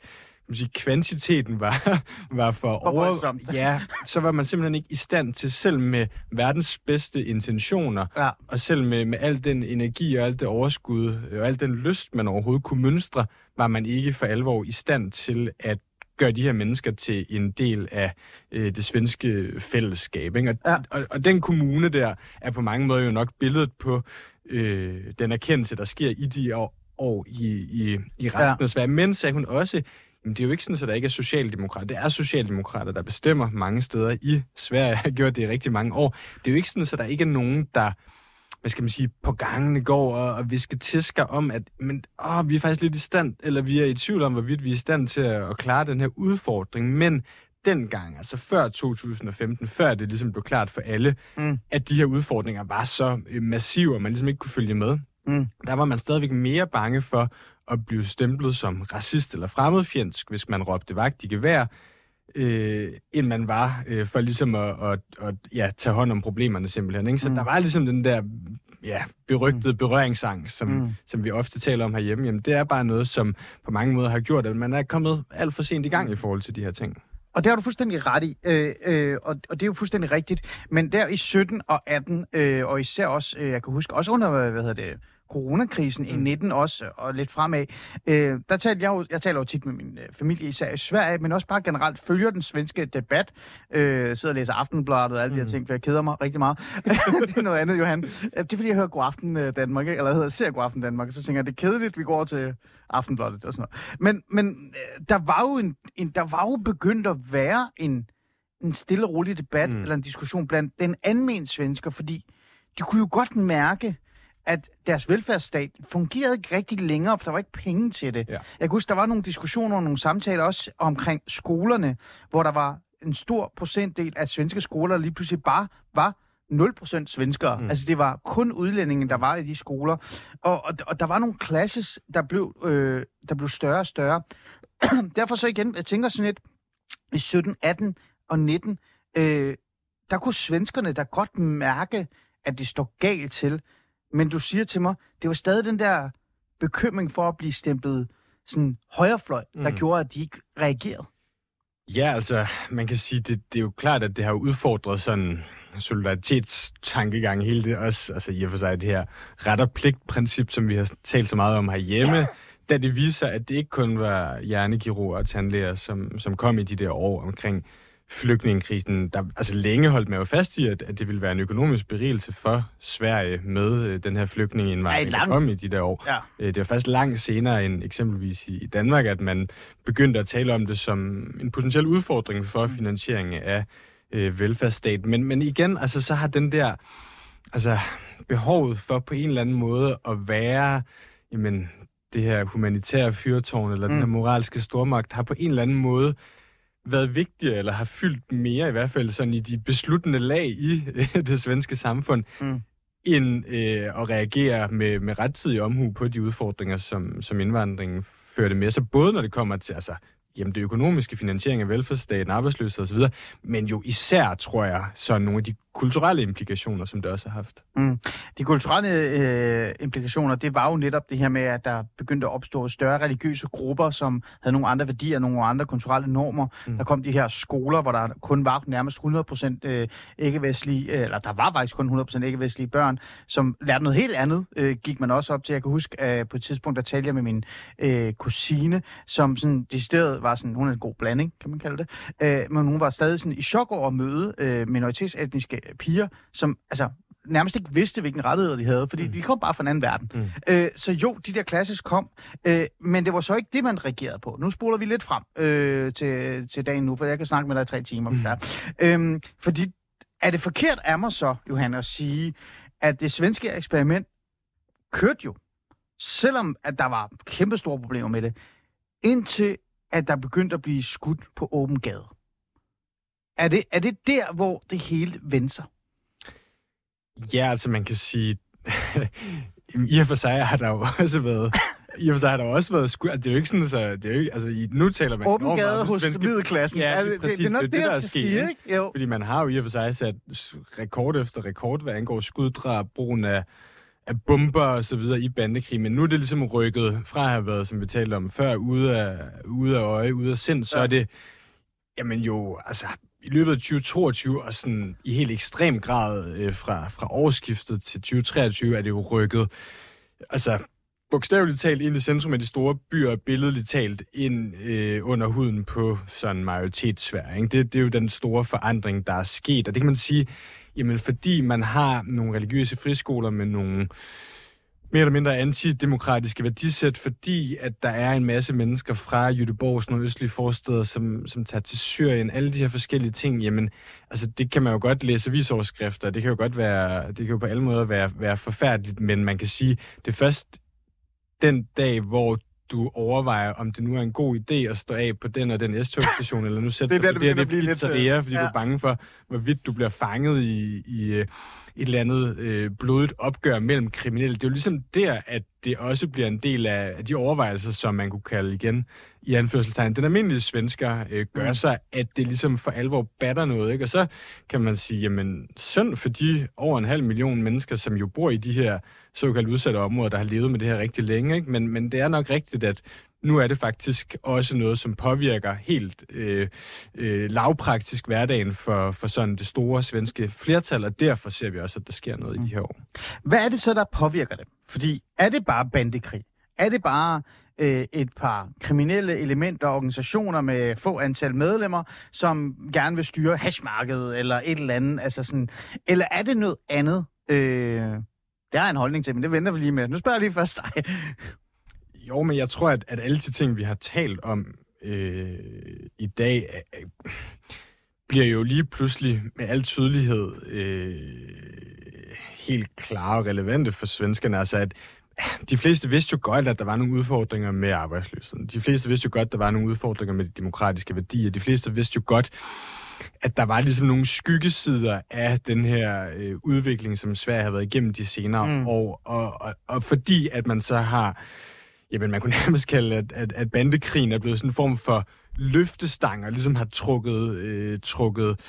man sige, kvantiteten var, [LAUGHS] var for, for over... Ja, så var man simpelthen ikke i stand til, selv med verdens bedste intentioner, ja. og selv med, med al den energi og alt det overskud, og al den lyst, man overhovedet kunne mønstre, var man ikke for alvor i stand til at gør de her mennesker til en del af øh, det svenske fællesskab. Ikke? Og, ja. og, og den kommune der er på mange måder jo nok billedet på øh, den erkendelse, der sker i de år, år i, i, i resten ja. af Sverige. Men sagde hun også, jamen, det er jo ikke sådan, at der ikke er socialdemokrater. Det er socialdemokrater, der bestemmer mange steder i Sverige. Jeg [LAUGHS] har gjort det i rigtig mange år. Det er jo ikke sådan, at der ikke er nogen, der hvad skal man sige, på gangene går og, og viske tisker om, at men, åh, vi er faktisk lidt i stand, eller vi er i tvivl om, hvorvidt vi er i stand til at, at klare den her udfordring. Men dengang, altså før 2015, før det ligesom blev klart for alle, mm. at de her udfordringer var så øh, massive, at man ligesom ikke kunne følge med, Mm. der var man stadigvæk mere bange for at blive stemplet som racist eller fremmedfjendsk, hvis man råbte vagt i gevær, øh, end man var øh, for ligesom at, at, at ja, tage hånd om problemerne simpelthen. Ikke? Så Mm. mm. der var ligesom den der ja, berygtede berøringsangst, som, Mm. mm. som vi ofte taler om herhjemme. Jamen, det er bare noget, som på mange måder har gjort, at man er kommet alt for sent i gang i forhold til de her ting. Og det har du fuldstændig ret i, øh, øh, og, og det er jo fuldstændig rigtigt. Men der i 17 og 18, øh, og især også, øh, jeg kan huske, også under, hvad hedder det, coronakrisen mm. i 19 også, og lidt fremad, øh, der talte jeg jo, jeg taler jo tit med min øh, familie, især i Sverige, men også bare generelt følger den svenske debat, øh, sidder og læser Aftenbladet og alle mm. de her ting, for jeg keder mig rigtig meget. [LAUGHS] det er noget andet, Johan. Det er fordi, jeg hører God Aften øh, Danmark, ikke? eller hedder ser God Aften Danmark, og så tænker jeg, det er kedeligt, vi går over til Aftenbladet og sådan noget. Men, men øh, der var jo en, en, der var jo begyndt at være en, en stille og rolig debat, mm. Mm. eller en diskussion blandt den anmenige svensker, fordi de kunne jo godt mærke, at deres velfærdsstat fungerede ikke rigtig længere, for der var ikke penge til det. Ja. Jeg kan huske, der var nogle diskussioner og nogle samtaler også omkring skolerne, hvor der var en stor procentdel af svenske skoler, der lige pludselig bare var 0% svenskere. Mm. Altså det var kun udlændinge, der var i de skoler. Og, og, og der var nogle classes, der blev, øh, der blev større og større. [CLEARS THROAT] Derfor så igen, jeg tænker sådan lidt, i 17, 18 og 19, øh, der kunne svenskerne da godt mærke, at det står galt til. Men du siger til mig, det var stadig den der bekymring for at blive stemplet sådan højrefløj, der Mm. gjorde, at de ikke reagerede. Ja, altså, man kan sige, det, det er jo klart, at det har udfordret sådan solidaritetstankegang, hele det også, altså i og for sig det her ret og pligt-princip, som vi har talt så meget om herhjemme, da det viser, at det ikke kun var hjernekirurger og tandlæger, som, som kom i de der år omkring flygtningekrisen. Der, altså længe holdt man jo fast i, at, at det ville være en økonomisk berigelse for Sverige med øh, den her flygtningeindvandring, der kom i de der år. Ja. Øh, Det var først langt senere end eksempelvis i i Danmark, at man begyndte at tale om det som en potentiel udfordring for finansieringen af øh, velfærdsstaten. Men, men igen, altså, så har den der altså, behovet for på en eller anden måde at være jamen, det her humanitære fyrtårn, eller mm. den her Mm. moralske stormagt, har på en eller anden måde været vigtigere, eller har fyldt mere, i hvert fald sådan i de besluttende lag i [LAUGHS] det svenske samfund, Mm. end øh, at reagere med, med rettidig omhu på de udfordringer, som, som indvandringen førte med sig. Både når det kommer til altså, jamen, det økonomiske finansiering af velfærdsstaten, arbejdsløshed osv., men jo især, tror jeg, så nogle af de kulturelle implikationer, som det også har haft. Mm. De kulturelle øh, implikationer, det var jo netop det her med, at der begyndte at opstå større religiøse grupper, som havde nogle andre værdier, nogle andre kulturelle normer. Mm. Der kom de her skoler, hvor der kun var nærmest 100% øh, ikke-vestlige, øh, eller der var faktisk kun 100% ikke-vestlige børn, som lærte noget helt andet, øh, gik man også op til. Jeg kan huske, at på et tidspunkt, der talte jeg med min øh, kusine, som sådan decideret var sådan, hun er en god blanding, kan man kalde det, øh, men hun var stadig sådan i chok over at møde øh, minoritetsetniske piger, som altså nærmest ikke vidste, hvilken rettigheder de havde, fordi mm. De kom bare fra en anden verden. Mm. Øh, så jo, de der klasses kom, øh, men det var så ikke det, man reagerede på. Nu spoler vi lidt frem øh, til, til dagen nu, for jeg kan snakke med dig i tre timer. Mm. Der. Øhm, fordi er det forkert af mig så, Johan, at sige, at det svenske eksperiment kørte jo, selvom at der var kæmpe store problemer med det, indtil at der begyndte at blive skudt på åben gade. Er det, er det der, hvor det hele vendte sig? Ja, altså man kan sige, [LAUGHS] i og for sig har der jo også været, i og for sig har der også været skud, altså, det er jo ikke sådan, så det er jo ikke, altså i, nu taler man Åben gade hos svenske- middelklassen. Ja, er det, det, præcis. det er nok Det det, er det, der skal er sket, sige, ikke? ikke? Jo. Fordi man har jo i og for sig sat rekord efter rekord, hvad angår skuddrab, brugen af, af bomber og så videre i bandekrig. Men nu er det ligesom rykket fra at have været, som vi talte om før, ude af, ude af øje, ude af sind, så Ja. er det, jamen jo, altså i løbet af 2022 og sådan i helt ekstrem grad øh, fra, fra årsskiftet til 2023 er det jo rykket, altså bogstaveligt talt ind i centrum af de store byer, billedligt talt ind øh, under huden på sådan majoritetssvær. Ikke? Det, det er jo den store forandring, der er sket, og det kan man sige, jamen fordi man har nogle religiøse friskoler med nogle mere eller mindre antidemokratiske værdisæt, fordi at der er en masse mennesker fra Jødeborgs nordøstlige forsteder, som, som tager til Syrien, alle de her forskellige ting, jamen, altså det kan man jo godt læse avisoverskrifter, det kan jo godt være, det kan jo på alle måder være, være forfærdeligt, men man kan sige, det er først den dag, hvor du overvejer, om det nu er en god idé at stå af på den og den S-togstation, eller nu sætter [LAUGHS] Det er der, du det det, begynder det at blive lidt, pizzeria, fordi ja. du er bange for, hvorvidt du bliver fanget i, i, øh, et eller andet øh, blodigt opgør mellem kriminelle. Det er jo ligesom der, at det også bliver en del af, af de overvejelser, som man kunne kalde igen i anførselstegn. Den almindelige svensker øh, gør mm. sig, at det ligesom for alvor batter noget. Ikke? Og så kan man sige, jamen synd for de over en halv million mennesker, som jo bor i de her såkaldt udsatte områder, der har levet med det her rigtig længe. Ikke? Men, men det er nok rigtigt, at nu er det faktisk også noget, som påvirker helt øh, øh, lavpraktisk hverdagen for, for sådan det store svenske flertal, og derfor ser vi også, at der sker noget mm. i de her år. Mm. Hvad er det så, der påvirker dem? Fordi er det bare bandekrig? Er det bare øh, et par kriminelle elementer og organisationer med få antal medlemmer, som gerne vil styre hashmarkedet eller et eller andet? Altså sådan, eller er det noget andet? Øh, det har en holdning til, men det venter vi lige med. Nu spørger jeg lige først dig. Jo, men jeg tror, at, at alle de ting, vi har talt om øh, i dag, øh, bliver jo lige pludselig med al tydelighed øh, helt klare og relevante for svenskerne. Altså, at de fleste vidste jo godt, at der var nogle udfordringer med arbejdsløsheden. De fleste vidste jo godt, at der var nogle udfordringer med de demokratiske værdier. De fleste vidste jo godt, at der var ligesom nogle skyggesider af den her øh, udvikling, som Sverige har været igennem de senere mm. år. Og, og, og fordi at man så har jamen man kunne [LAUGHS] nærmest kalde, at, at, at bandekrigen er blevet sådan en form for løftestang, og ligesom har trukket, øh, trukket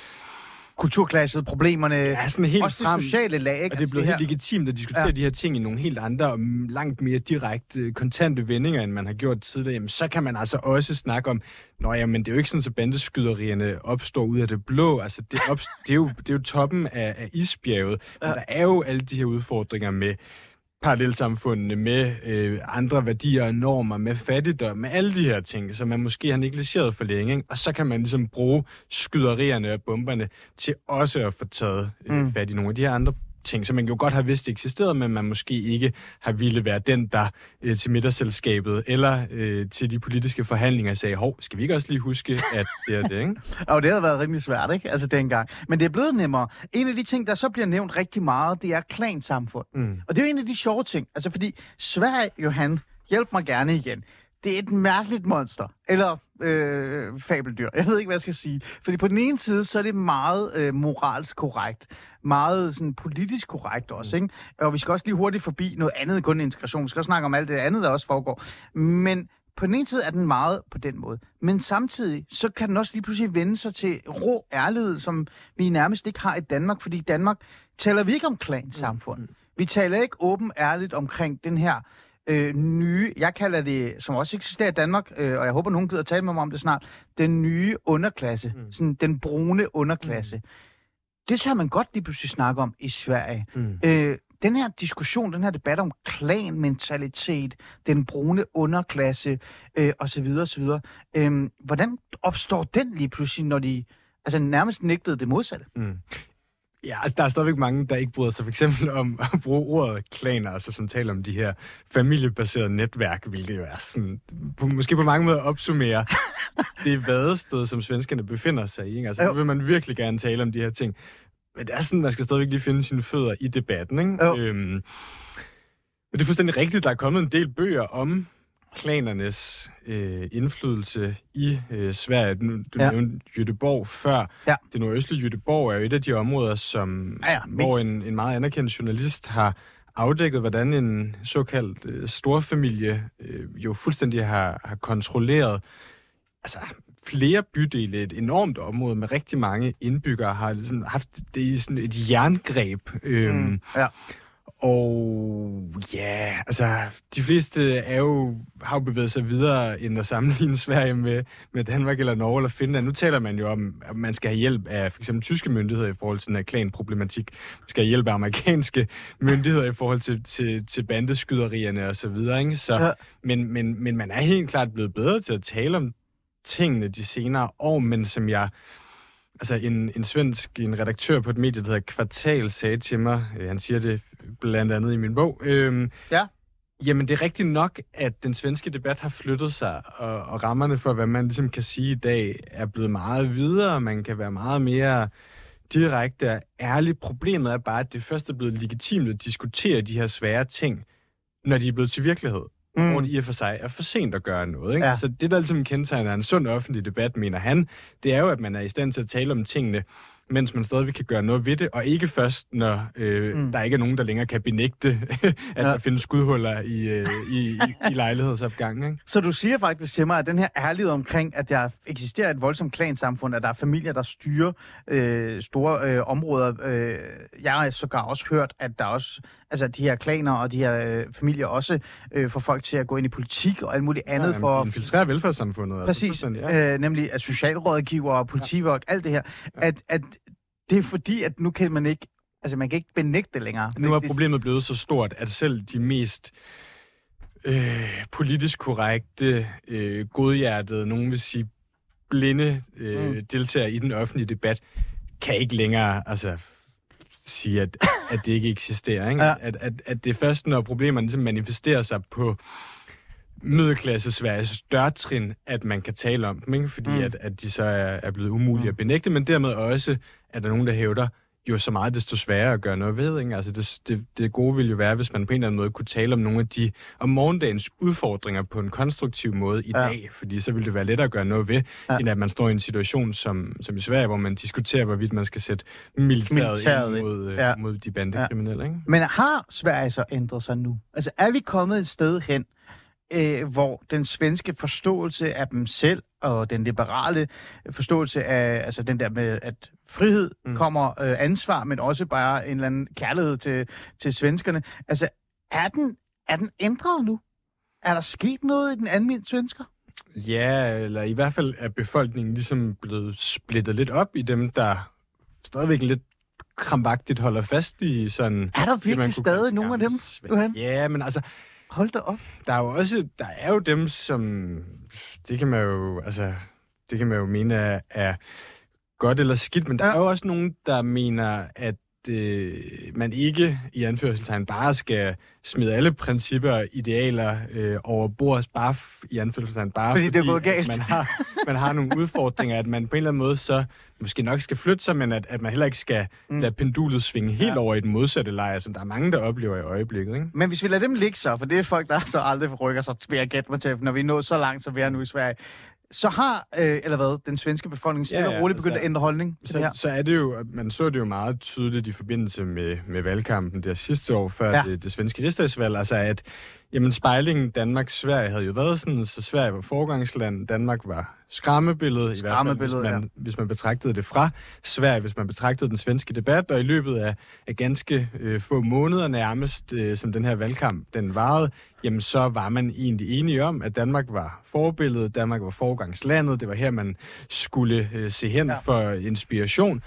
kulturklasset, problemerne, ja, sådan helt også frem, det sociale lag. Ikke? Og det er altså, blevet helt legitimt at diskutere ja. de her ting i nogle helt andre og langt mere direkte, kontante vendinger, end man har gjort tidligere. Jamen, så kan man altså også snakke om, Nå ja, men det er jo ikke sådan, at bandeskyderierne opstår ud af det blå. Altså, det, op, [LAUGHS] det, er, jo, det er jo toppen af, af isbjerget. Ja. Men der er jo alle de her udfordringer med parallelsamfundene med øh, andre værdier og normer, med fattigdom, med alle de her ting, som man måske har negligeret for længe. Ikke? Og så kan man ligesom bruge skyderierne og bomberne til også at få taget øh, mm. fat i nogle af de her andre ting, som man jo godt har vidst eksisterede, men man måske ikke har ville være den, der øh, til middagsselskabet eller øh, til de politiske forhandlinger sagde, hov, skal vi ikke også lige huske, at det er det, ikke? [LAUGHS] og det har været rimelig svært, ikke? Altså dengang. Men det er blevet nemmere. En af de ting, der så bliver nævnt rigtig meget, det er klansamfund. Mm. Og det er jo en af de sjove ting. Altså fordi Sverige, Johan, hjælp mig gerne igen det er et mærkeligt monster. Eller øh, fabeldyr. Jeg ved ikke, hvad jeg skal sige. Fordi på den ene side, så er det meget øh, moralsk korrekt. Meget sådan, politisk korrekt også. Mm. Ikke? Og vi skal også lige hurtigt forbi noget andet kun integration. Vi skal også snakke om alt det andet, der også foregår. Men på den ene side er den meget på den måde. Men samtidig, så kan den også lige pludselig vende sig til rå ærlighed, som vi nærmest ikke har i Danmark. Fordi i Danmark taler vi ikke om klansamfund. Mm. Vi taler ikke åben ærligt omkring den her øh, nye, jeg kalder det, som også eksisterer i Danmark, øh, og jeg håber, nogen gider tale med mig om det snart, den nye underklasse. Mm. Sådan den brune underklasse. Mm. Det så man godt lige pludselig snakke om i Sverige. Mm. Øh, den her diskussion, den her debat om klanmentalitet, den brune underklasse øh, osv. osv. Øh, hvordan opstår den lige pludselig, når de altså nærmest nægtede det modsatte? Mm. Ja, altså der er stadigvæk mange, der ikke bryder sig for eksempel om at bruge ordet klaner, altså som taler om de her familiebaserede netværk, hvilket jo er sådan, på, måske på mange måder opsummere det vadested, som svenskerne befinder sig i. Ikke? Altså, nu vil man virkelig gerne tale om de her ting. Men det er sådan, man skal stadigvæk lige finde sine fødder i debatten. Ikke? Øhm, men det er fuldstændig rigtigt, der er kommet en del bøger om klanernes øh, indflydelse i øh, Sverige. Du, du ja. nævnte Jødeborg før. Ja. Det nordøstlige Jødeborg er jo et af de områder, som, ja, ja, hvor en, en meget anerkendt journalist har afdækket, hvordan en såkaldt øh, storfamilie øh, jo fuldstændig har, har kontrolleret altså, flere bydele, et enormt område med rigtig mange indbyggere, har ligesom haft det i sådan et jerngreb. Øh, mm, ja. Og ja, altså, de fleste er jo, har jo bevæget sig videre end at sammenligne [LAUGHS] Sverige med, med Danmark eller Norge eller Finland. Nu taler man jo om, at man skal have hjælp af eksempel tyske myndigheder i forhold til den her klanproblematik. Man skal have hjælp af amerikanske [LAUGHS] myndigheder i forhold til, til, til bandeskyderierne og så videre. Ikke? Så, ja. men, men, men man er helt klart blevet bedre til at tale om tingene de senere år, men som jeg altså en, en svensk, en redaktør på et medie, der hedder Kvartal, sagde til mig, øh, han siger det blandt andet i min bog, øh, ja. Jamen, det er rigtigt nok, at den svenske debat har flyttet sig, og, og rammerne for, hvad man ligesom kan sige i dag, er blevet meget videre. Man kan være meget mere direkte og ærlig. Problemet er bare, at det først er blevet legitimt at diskutere de her svære ting, når de er blevet til virkelighed mm. hvor det i og for sig er for sent at gøre noget. Ikke? Ja. Så det, der ligesom kendetegner en sund offentlig debat, mener han, det er jo, at man er i stand til at tale om tingene mens man stadigvæk kan gøre noget ved det, og ikke først, når øh, mm. der ikke er nogen, der længere kan benægte, [LAUGHS] at ja. der findes skudhuller i, øh, i, i, i lejlighedsopgangen. Ikke? Så du siger faktisk til mig, at den her ærlighed omkring, at der eksisterer et voldsomt klansamfund, at der er familier, der styrer øh, store øh, områder. Øh, jeg har sågar også hørt, at der også, altså de her klaner og de her øh, familier også øh, får folk til at gå ind i politik og alt muligt andet ja, for... Infiltrere velfærdssamfundet. Altså Præcis, altså, ja. øh, nemlig at socialrådgiver og politifolk, ja. alt det her. Ja. At, at det er fordi, at nu kan man ikke, altså man kan ikke benægte det længere. Nu er problemet blevet så stort, at selv de mest øh, politisk korrekte, øh, godhjertede, nogen vil sige blinde øh, mm. deltagere i den offentlige debat, kan ikke længere altså, sige, at, at det ikke eksisterer. Ikke? Ja. At, at, at det er først, når problemerne ligesom manifesterer sig på middelklasse Sveriges dørtrin, at man kan tale om dem, ikke? fordi mm. at, at de så er, er blevet umulige mm. at benægte, men dermed også, at der er nogen, der hævder, jo så meget desto sværere at gøre noget ved. Ikke? Altså det, det, det gode ville jo være, hvis man på en eller anden måde kunne tale om nogle af de om morgendagens udfordringer på en konstruktiv måde i ja. dag, fordi så ville det være lettere at gøre noget ved, ja. end at man står i en situation som, som i Sverige, hvor man diskuterer, hvorvidt man skal sætte militæret, militæret ind mod, øh, ja. mod de bandekriminelle. Ja. Ikke? Men har Sverige så ændret sig nu? Altså er vi kommet et sted hen, øh, hvor den svenske forståelse af dem selv og den liberale forståelse af altså den der med, at frihed mm. kommer øh, ansvar, men også bare en eller anden kærlighed til, til svenskerne. Altså, er den, er den ændret nu? Er der sket noget i den almindelige svensker? Ja, eller i hvert fald er befolkningen ligesom blevet splittet lidt op i dem, der stadigvæk lidt krampagtigt holder fast i sådan... Er der virkelig stadig nogle af dem, Johan? Ja, men altså, Hold da op. Der er jo også, der er jo dem, som, det kan man jo, altså, det kan man jo mene er, er godt eller skidt, men der ja. er jo også nogen, der mener, at øh, man ikke i anførselstegn bare skal smide alle principper og idealer øh, over bord, bare i anførselstegn bare fordi, fordi det er gået galt. Man, har, man har nogle udfordringer, at man på en eller anden måde så måske nok skal flytte sig, men at, at man heller ikke skal mm. lade pendulet svinge helt ja. over i den modsatte lejr, som der er mange, der oplever i øjeblikket. Ikke? Men hvis vi lader dem ligge så, for det er folk, der så aldrig rykker sig, ved at gætte mig til, når vi er nået så langt, som vi er nu i Sverige, så har, øh, eller hvad, den svenske befolkning stille ja, ja, og roligt begyndt altså, at ændre holdning til så, det her? Så er det jo, man så det jo meget tydeligt i forbindelse med, med valgkampen der sidste år, før ja. det, det svenske rigsdagsvalg, altså at Jamen, spejlingen Danmark-Sverige havde jo været sådan, så Sverige var forgangsland, Danmark var skræmmebilledet, i hvert fald, hvis man, ja. hvis man betragtede det fra Sverige, hvis man betragtede den svenske debat, og i løbet af, af ganske øh, få måneder nærmest, øh, som den her valgkamp den varede, jamen så var man egentlig enige om, at Danmark var forbilledet, Danmark var forgangslandet, det var her, man skulle øh, se hen ja. for inspiration,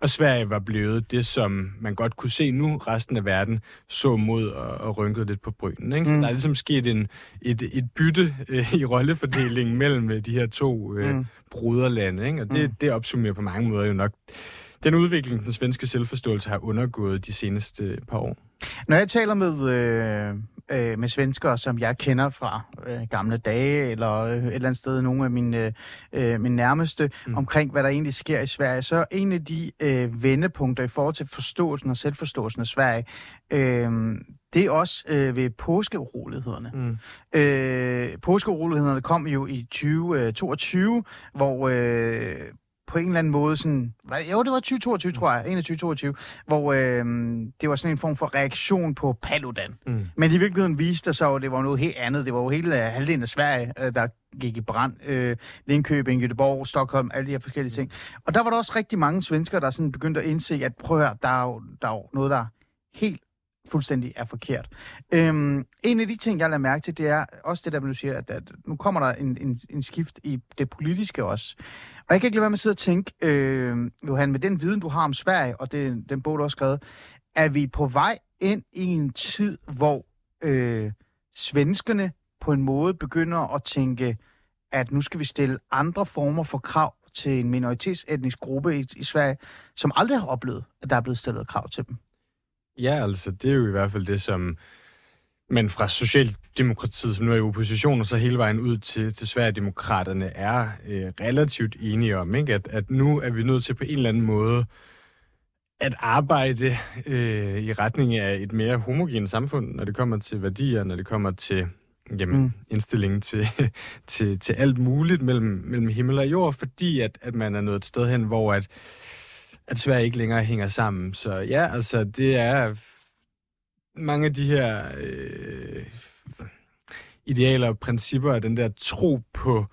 og Sverige var blevet det, som man godt kunne se nu, resten af verden så mod og, og rynkede lidt på brynen. Ikke? Mm. Der er ligesom sket en, et, et bytte øh, i rollefordelingen mellem øh, de her to øh, mm. bruderlande. Ikke? Og det, mm. det opsummerer på mange måder jo nok den udvikling, den svenske selvforståelse har undergået de seneste par år. Når jeg taler med, øh, øh, med svenskere, som jeg kender fra øh, gamle dage, eller øh, et eller andet sted, nogle af mine, øh, mine nærmeste, mm. omkring hvad der egentlig sker i Sverige, så er en af de øh, vendepunkter i forhold til forståelsen og selvforståelsen af Sverige, øh, det er også øh, ved påskeurolighederne. Mm. Øh, påskeurolighederne kom jo i 2022, hvor øh, på en eller anden måde sådan... Jo, det var 2022, tror jeg. 21 Hvor øh, det var sådan en form for reaktion på Paludan. Mm. Men i virkeligheden viste det sig at det var noget helt andet. Det var jo hele uh, halvdelen af Sverige, uh, der gik i brand. Uh, Linköping, Göteborg, Stockholm, alle de her forskellige ting. Og der var der også rigtig mange svensker, der sådan begyndte at indse, at prøv at høre, der er jo, der er jo noget, der er helt fuldstændig er forkert. Øhm, en af de ting, jeg lader mærke til, det er også det der, du siger, at, at nu kommer der en, en, en skift i det politiske også. Og jeg kan ikke lade være med at sidde og tænke, øh, Johan, med den viden, du har om Sverige, og det, den bog, du har skrevet, er vi på vej ind i en tid, hvor øh, svenskerne på en måde begynder at tænke, at nu skal vi stille andre former for krav til en minoritetsetnisk gruppe i, i Sverige, som aldrig har oplevet, at der er blevet stillet krav til dem. Ja, altså, det er jo i hvert fald det, som man fra Socialdemokratiet, som nu er i opposition, og så hele vejen ud til, til Sverigedemokraterne, er øh, relativt enige om, ikke? At, at nu er vi nødt til på en eller anden måde at arbejde øh, i retning af et mere homogent samfund, når det kommer til værdier, når det kommer til jamen, mm. indstillingen til, til, til alt muligt mellem, mellem himmel og jord, fordi at, at man er nået et sted hen, hvor at at Sverige ikke længere hænger sammen. Så ja, altså, det er mange af de her øh, idealer og principper, og den der tro på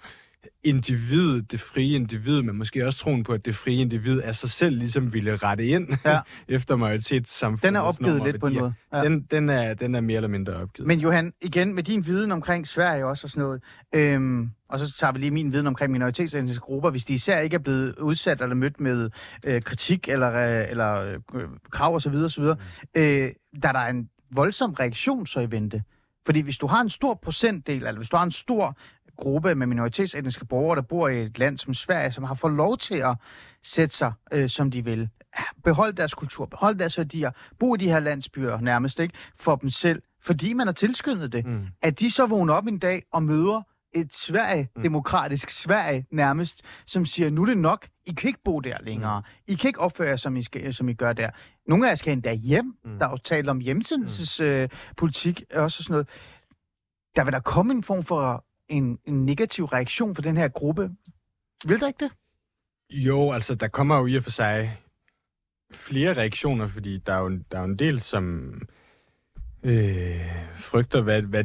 individet, det frie individ, men måske også troen på, at det frie individ af sig selv ligesom ville rette ind Ja. [LAUGHS] efter majoritetssamfundet. Den er opgivet lidt på en måde. Ja. Den, den, er, den er mere eller mindre opgivet. Men Johan, igen med din viden omkring Sverige også og sådan noget, øhm, og så tager vi lige min viden omkring minoritetsetniske grupper, hvis de især ikke er blevet udsat eller mødt med øh, kritik eller, øh, eller øh, krav osv., osv. Mm. Øh, der er der en voldsom reaktion så i vente. Fordi hvis du har en stor procentdel, eller hvis du har en stor gruppe med minoritetsetniske borgere, der bor i et land som Sverige, som har fået lov til at sætte sig, øh, som de vil, beholde deres kultur, beholde deres værdier, bo i de her landsbyer nærmest, ikke, for dem selv, fordi man har tilskyndet det, mm. at de så vågner op en dag og møder et Sverige, mm. demokratisk Sverige nærmest, som siger, nu er det nok, I kan ikke bo der længere. Mm. I kan ikke opføre jer, som I, skal, som I gør der. Nogle af jer skal endda hjem. Mm. Der er jo talt om hjemsendelsespolitik mm. øh, også og sådan noget. Der vil der komme en form for en, en negativ reaktion for den her gruppe. Vil der ikke det? Jo, altså der kommer jo i og for sig flere reaktioner, fordi der er jo, der er jo en del, som øh, frygter, hvad, hvad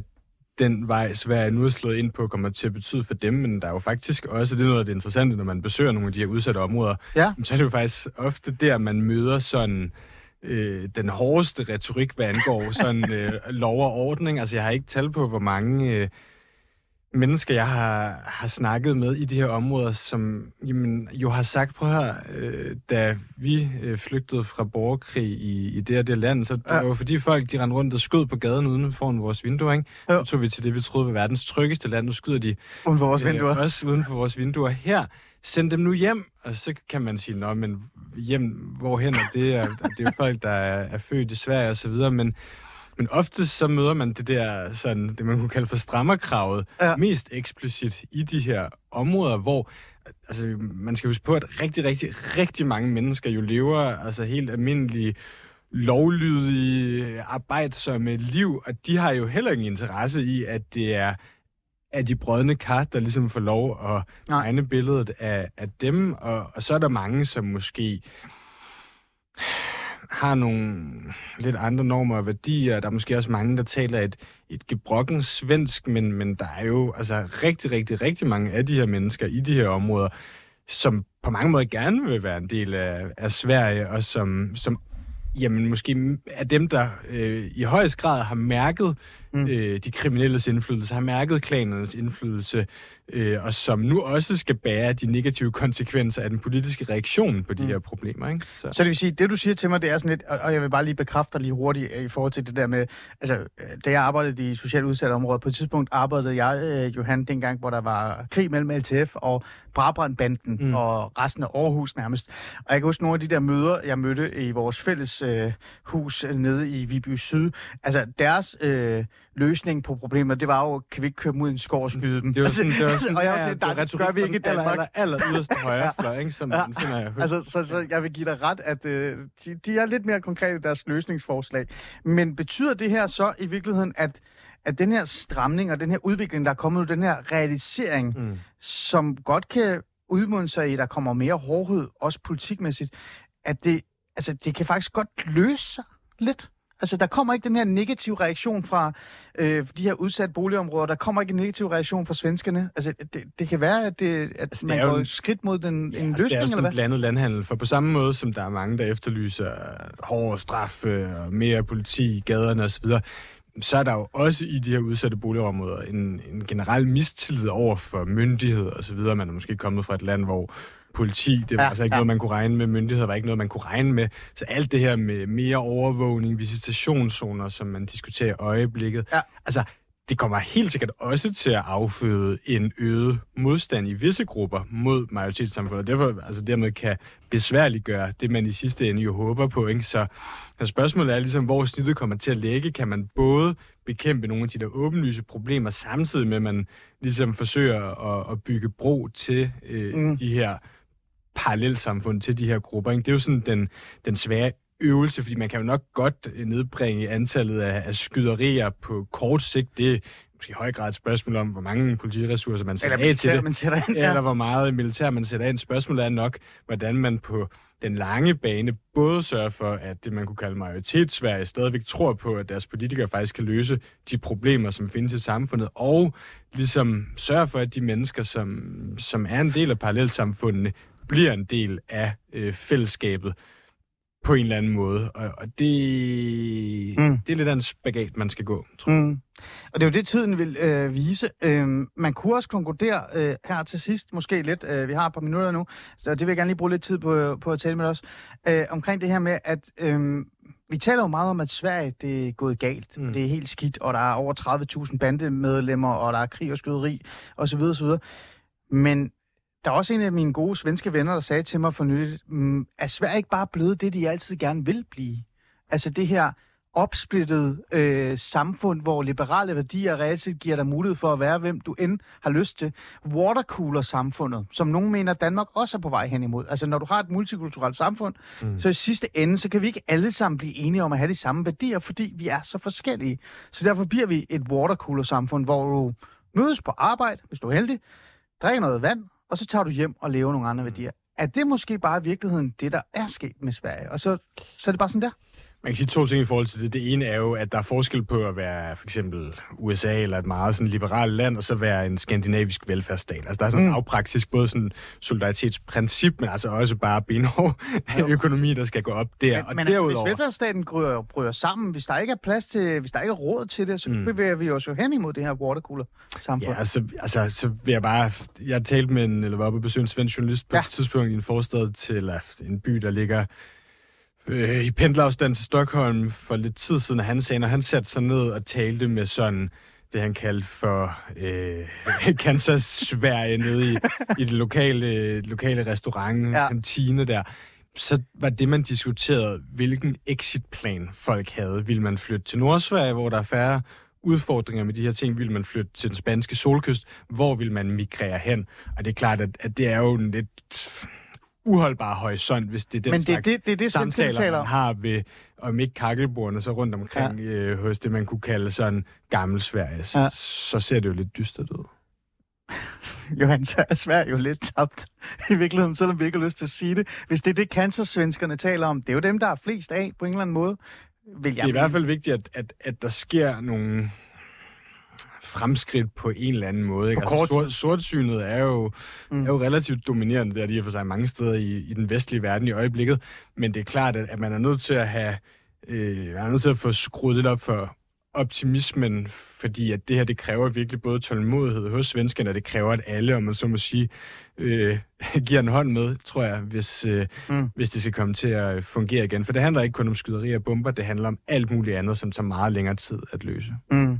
den vej Sverige nu er slået ind på, kommer til at betyde for dem, men der er jo faktisk også, det er noget af det interessante, når man besøger nogle af de her udsatte områder, ja. så er det jo faktisk ofte der, man møder sådan øh, den hårdeste retorik, hvad angår sådan [LAUGHS] øh, lov og ordning. Altså jeg har ikke tal på, hvor mange... Øh, mennesker, jeg har, har snakket med i de her områder, som jamen, jo har sagt, prøv her, øh, da vi øh, flygtede fra borgerkrig i, i det her det land, så ja. det var fordi folk, de rendte rundt og skød på gaden uden foran vores vinduer, ikke? Ja. Så tog vi til det, vi troede var verdens tryggeste land, nu skyder de uden for vores øh, vinduer. også uden for vores vinduer. Her, send dem nu hjem, og så kan man sige, nå, men hjem, hvorhen er det? Er, det er jo folk, der er, er født i Sverige og så videre, men men ofte så møder man det der, sådan, det man kunne kalde for strammerkravet, ja. mest eksplicit i de her områder, hvor altså, man skal huske på, at rigtig, rigtig, rigtig mange mennesker jo lever altså helt almindelige lovlydige, arbejdsomme liv, og de har jo heller ingen interesse i, at det er af de brødne kar, der ligesom får lov at tegne billedet af, af dem, og, og så er der mange, som måske har nogle lidt andre normer og værdier. Der er måske også mange, der taler et, et gebrokken svensk, men, men der er jo altså rigtig, rigtig, rigtig mange af de her mennesker i de her områder, som på mange måder gerne vil være en del af, af Sverige, og som, som jamen, måske er dem, der øh, i højst grad har mærket mm. øh, de kriminelles indflydelse, har mærket klanernes indflydelse, øh, og som nu også skal bære de negative konsekvenser af den politiske reaktion på de mm. her problemer. Ikke? Så. så det vil sige, det du siger til mig, det er sådan lidt, og jeg vil bare lige bekræfte dig lige hurtigt øh, i forhold til det der med, altså, da jeg arbejdede i socialt udsatte områder, på et tidspunkt arbejdede jeg, øh, Johan, dengang, hvor der var krig mellem LTF og Brabrandbanden mm. og resten af Aarhus nærmest. Og jeg kan huske nogle af de der møder, jeg mødte i vores fælles øh, hus nede i Viby Syd. Altså, deres øh, løsning på problemet, det var jo, kan vi ikke køre mod en skov og skyde dem? Det var sådan, det var sådan, og jeg også ja, der gør vi ikke i Danmark. Aller, aller, aller yderste [LAUGHS] højrefløj, ikke? Som ja. finder jeg altså, så, så jeg vil give dig ret, at øh, de, de er lidt mere konkrete i deres løsningsforslag. Men betyder det her så i virkeligheden, at at den her stramning og den her udvikling, der er kommet nu, den her realisering, mm. som godt kan udmunde sig i, at der kommer mere hårdhed, også politikmæssigt, at det, altså, det kan faktisk godt løse sig lidt? Altså, der kommer ikke den her negative reaktion fra øh, de her udsatte boligområder. Der kommer ikke en negativ reaktion fra svenskerne. Altså, det, det kan være, at, det, at altså, man går en, skridt mod den, ja, en altså, løsning, det er eller hvad? blandet landhandel, for på samme måde, som der er mange, der efterlyser hårdere straf og mere politi i gaderne osv., så er der jo også i de her udsatte boligområder en, en generel mistillid over for myndigheder osv. Man er måske kommet fra et land, hvor politi, det var ja, altså ikke ja. noget, man kunne regne med. Myndigheder var ikke noget, man kunne regne med. Så alt det her med mere overvågning, visitationszoner, som man diskuterer i øjeblikket. Ja. Altså, det kommer helt sikkert også til at afføde en øget modstand i visse grupper mod majoritetssamfundet. Derfor altså dermed kan besværliggøre det, man i sidste ende jo håber på. Ikke? Så, så spørgsmålet er ligesom, hvor snittet kommer til at ligge. Kan man både bekæmpe nogle af de der åbenlyse problemer, samtidig med, at man ligesom forsøger at, at bygge bro til øh, mm. de her parallelsamfund, til de her grupper. Ikke? Det er jo sådan den, den svære øvelse, fordi man kan jo nok godt øh, nedbringe antallet af, af skyderier på kort sigt. Det er måske i høj grad et spørgsmål om, hvor mange politiressourcer man sætter Eller af til det. man sætter ind. Ja. Eller hvor meget militær man sætter ind. Spørgsmålet er nok, hvordan man på den lange bane både sørger for, at det, man kunne kalde majoritetsværige, stadigvæk tror på, at deres politikere faktisk kan løse de problemer, som findes i samfundet, og ligesom sørger for, at de mennesker, som, som er en del af parallelsamfundene, bliver en del af øh, fællesskabet på en eller anden måde. Og, og det, Mm. det er lidt af en spagat, man skal gå, tror jeg. Mm. Og det er jo det, tiden vil øh, vise. Øhm, man kunne også konkludere øh, her til sidst, måske lidt, øh, vi har et par minutter nu, så det vil jeg gerne lige bruge lidt tid på, på at tale med os, øh, omkring det her med, at øh, vi taler jo meget om, at Sverige det er gået galt. Mm. Det er helt skidt, og der er over 30.000 bandemedlemmer, og der er krig og skyderi, osv. osv. Men der er også en af mine gode svenske venner, der sagde til mig for nylig, mm, er Sverige ikke bare blevet det, de altid gerne vil blive? Altså det her opsplittet øh, samfund, hvor liberale værdier reelt set giver dig mulighed for at være, hvem du end har lyst til. Watercooler-samfundet, som nogen mener, Danmark også er på vej hen imod. Altså når du har et multikulturelt samfund, mm. så i sidste ende, så kan vi ikke alle sammen blive enige om at have de samme værdier, fordi vi er så forskellige. Så derfor bliver vi et watercooler-samfund, hvor du mødes på arbejde, hvis du er heldig, drikker noget vand, og så tager du hjem og lever nogle andre værdier. Er det måske bare i virkeligheden det, der er sket med Sverige? Og så, så er det bare sådan der? Man kan sige to ting i forhold til det. Det ene er jo, at der er forskel på at være for eksempel USA eller et meget sådan liberalt land, og så være en skandinavisk velfærdsstat. Altså der er sådan en Mm. afpraktisk både sådan solidaritetsprincip, men altså også bare benhård økonomi, der skal gå op der. Men, og men altså, hvis derudover, velfærdsstaten bryder, bryder sammen, hvis der ikke er plads til, hvis der ikke er råd til det, så mm. Bevæger vi os jo hen imod det her watercooler-samfund. Ja, altså, altså, så vil jeg bare... Jeg talte med en, eller var oppe og besøge en svensk journalist på Ja. ja. et tidspunkt i en forstad til en by, der ligger øh, i pendlerafstand til Stockholm for lidt tid siden, og han sagde, når han satte sig ned og talte med sådan det, han kaldte for øh, [LAUGHS] Kansas-Sverige nede i, i det lokale, lokale restaurant, ja. kantine der, så var det, man diskuterede, hvilken exitplan folk havde. Vil man flytte til Nordsverige, hvor der er færre udfordringer med de her ting? Vil man flytte til den spanske solkyst? Hvor vil man migrere hen? Og det er klart, at, at det er jo en lidt uholdbar horisont, hvis det er den Men det slags det, det, det samtaler, taler man har ved, om ikke kakkelbordene, så rundt omkring ja. øh, hos det, man kunne kalde sådan gammel Sverige. Så, Ja. så ser det jo lidt dystert ud. [LAUGHS] Johan, så er Sverige jo lidt tabt [LAUGHS] i virkeligheden, selvom vi ikke har lyst til at sige det. Hvis det er det, cancersvenskerne taler om, det er jo dem, der er flest af på en eller anden måde. Vil jeg Det er i mene. hvert fald vigtigt, at, at, at der sker nogle fremskridt på en eller anden måde. Ikke? På kort altså, sort, sortsynet er jo, Mm. er jo relativt dominerende, der de er for sig mange steder i, i den vestlige verden i øjeblikket. Men det er klart, at, at man er nødt til at have øh, man er nødt til at få skruet lidt op for optimismen, fordi at det her, det kræver virkelig både tålmodighed hos svenskerne, og det kræver, at alle, om man så må sige, øh, [LAUGHS] giver en hånd med, tror jeg, hvis, øh, Mm. mm. hvis det skal komme til at fungere igen. For det handler ikke kun om skyderi og bomber, det handler om alt muligt andet, som tager meget længere tid at løse. Mm.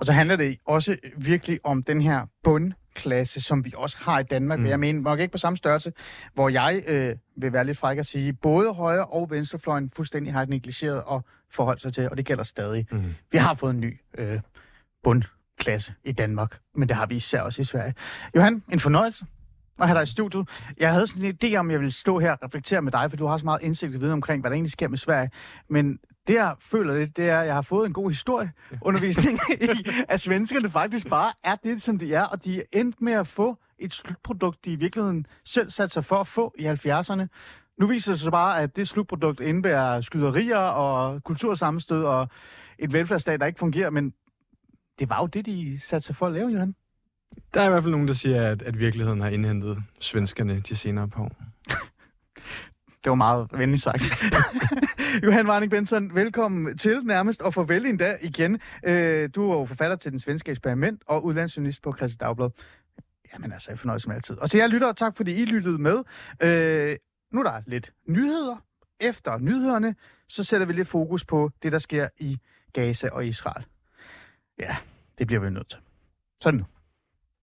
Og så handler det også virkelig om den her bundklasse, som vi også har i Danmark, mm. Jeg mener, nok ikke på samme størrelse, hvor jeg øh, vil være lidt fræk at sige, både højre og venstrefløjen fuldstændig har negligeret og forholdt sig til, og det gælder stadig. Mm. Vi har fået en ny øh, bundklasse i Danmark, men det har vi især også i Sverige. Johan, en fornøjelse at have dig i studiet. Jeg havde sådan en idé om, jeg ville stå her og reflektere med dig, for du har så meget indsigt og viden omkring, hvad der egentlig sker med Sverige. Men det, jeg føler lidt, det er, at jeg har fået en god historieundervisning [LAUGHS] i, at svenskerne faktisk bare er det, som de er, og de er endt med at få et slutprodukt, de i virkeligheden selv satte sig for at få i 70'erne. Nu viser det sig bare, at det slutprodukt indebærer skyderier og kultursammenstød og et velfærdsstat, der ikke fungerer, men det var jo det, de satte sig for at lave, Johan. Der er i hvert fald nogen, der siger, at, at virkeligheden har indhentet svenskerne de senere par år. [LAUGHS] Det var meget venligt sagt. [LAUGHS] Johan Warning Benson, velkommen til nærmest, og farvel endda igen. Øh, du er jo forfatter til Den Svenske Eksperiment og udlandsjournalist på Christi Dagblad. Jamen altså, jeg fornøjelse med altid. Og til jer lytter, tak fordi I lyttede med. Øh, nu er der lidt nyheder. Efter nyhederne, så sætter vi lidt fokus på det, der sker i Gaza og Israel. Ja, det bliver vi nødt til. Sådan nu.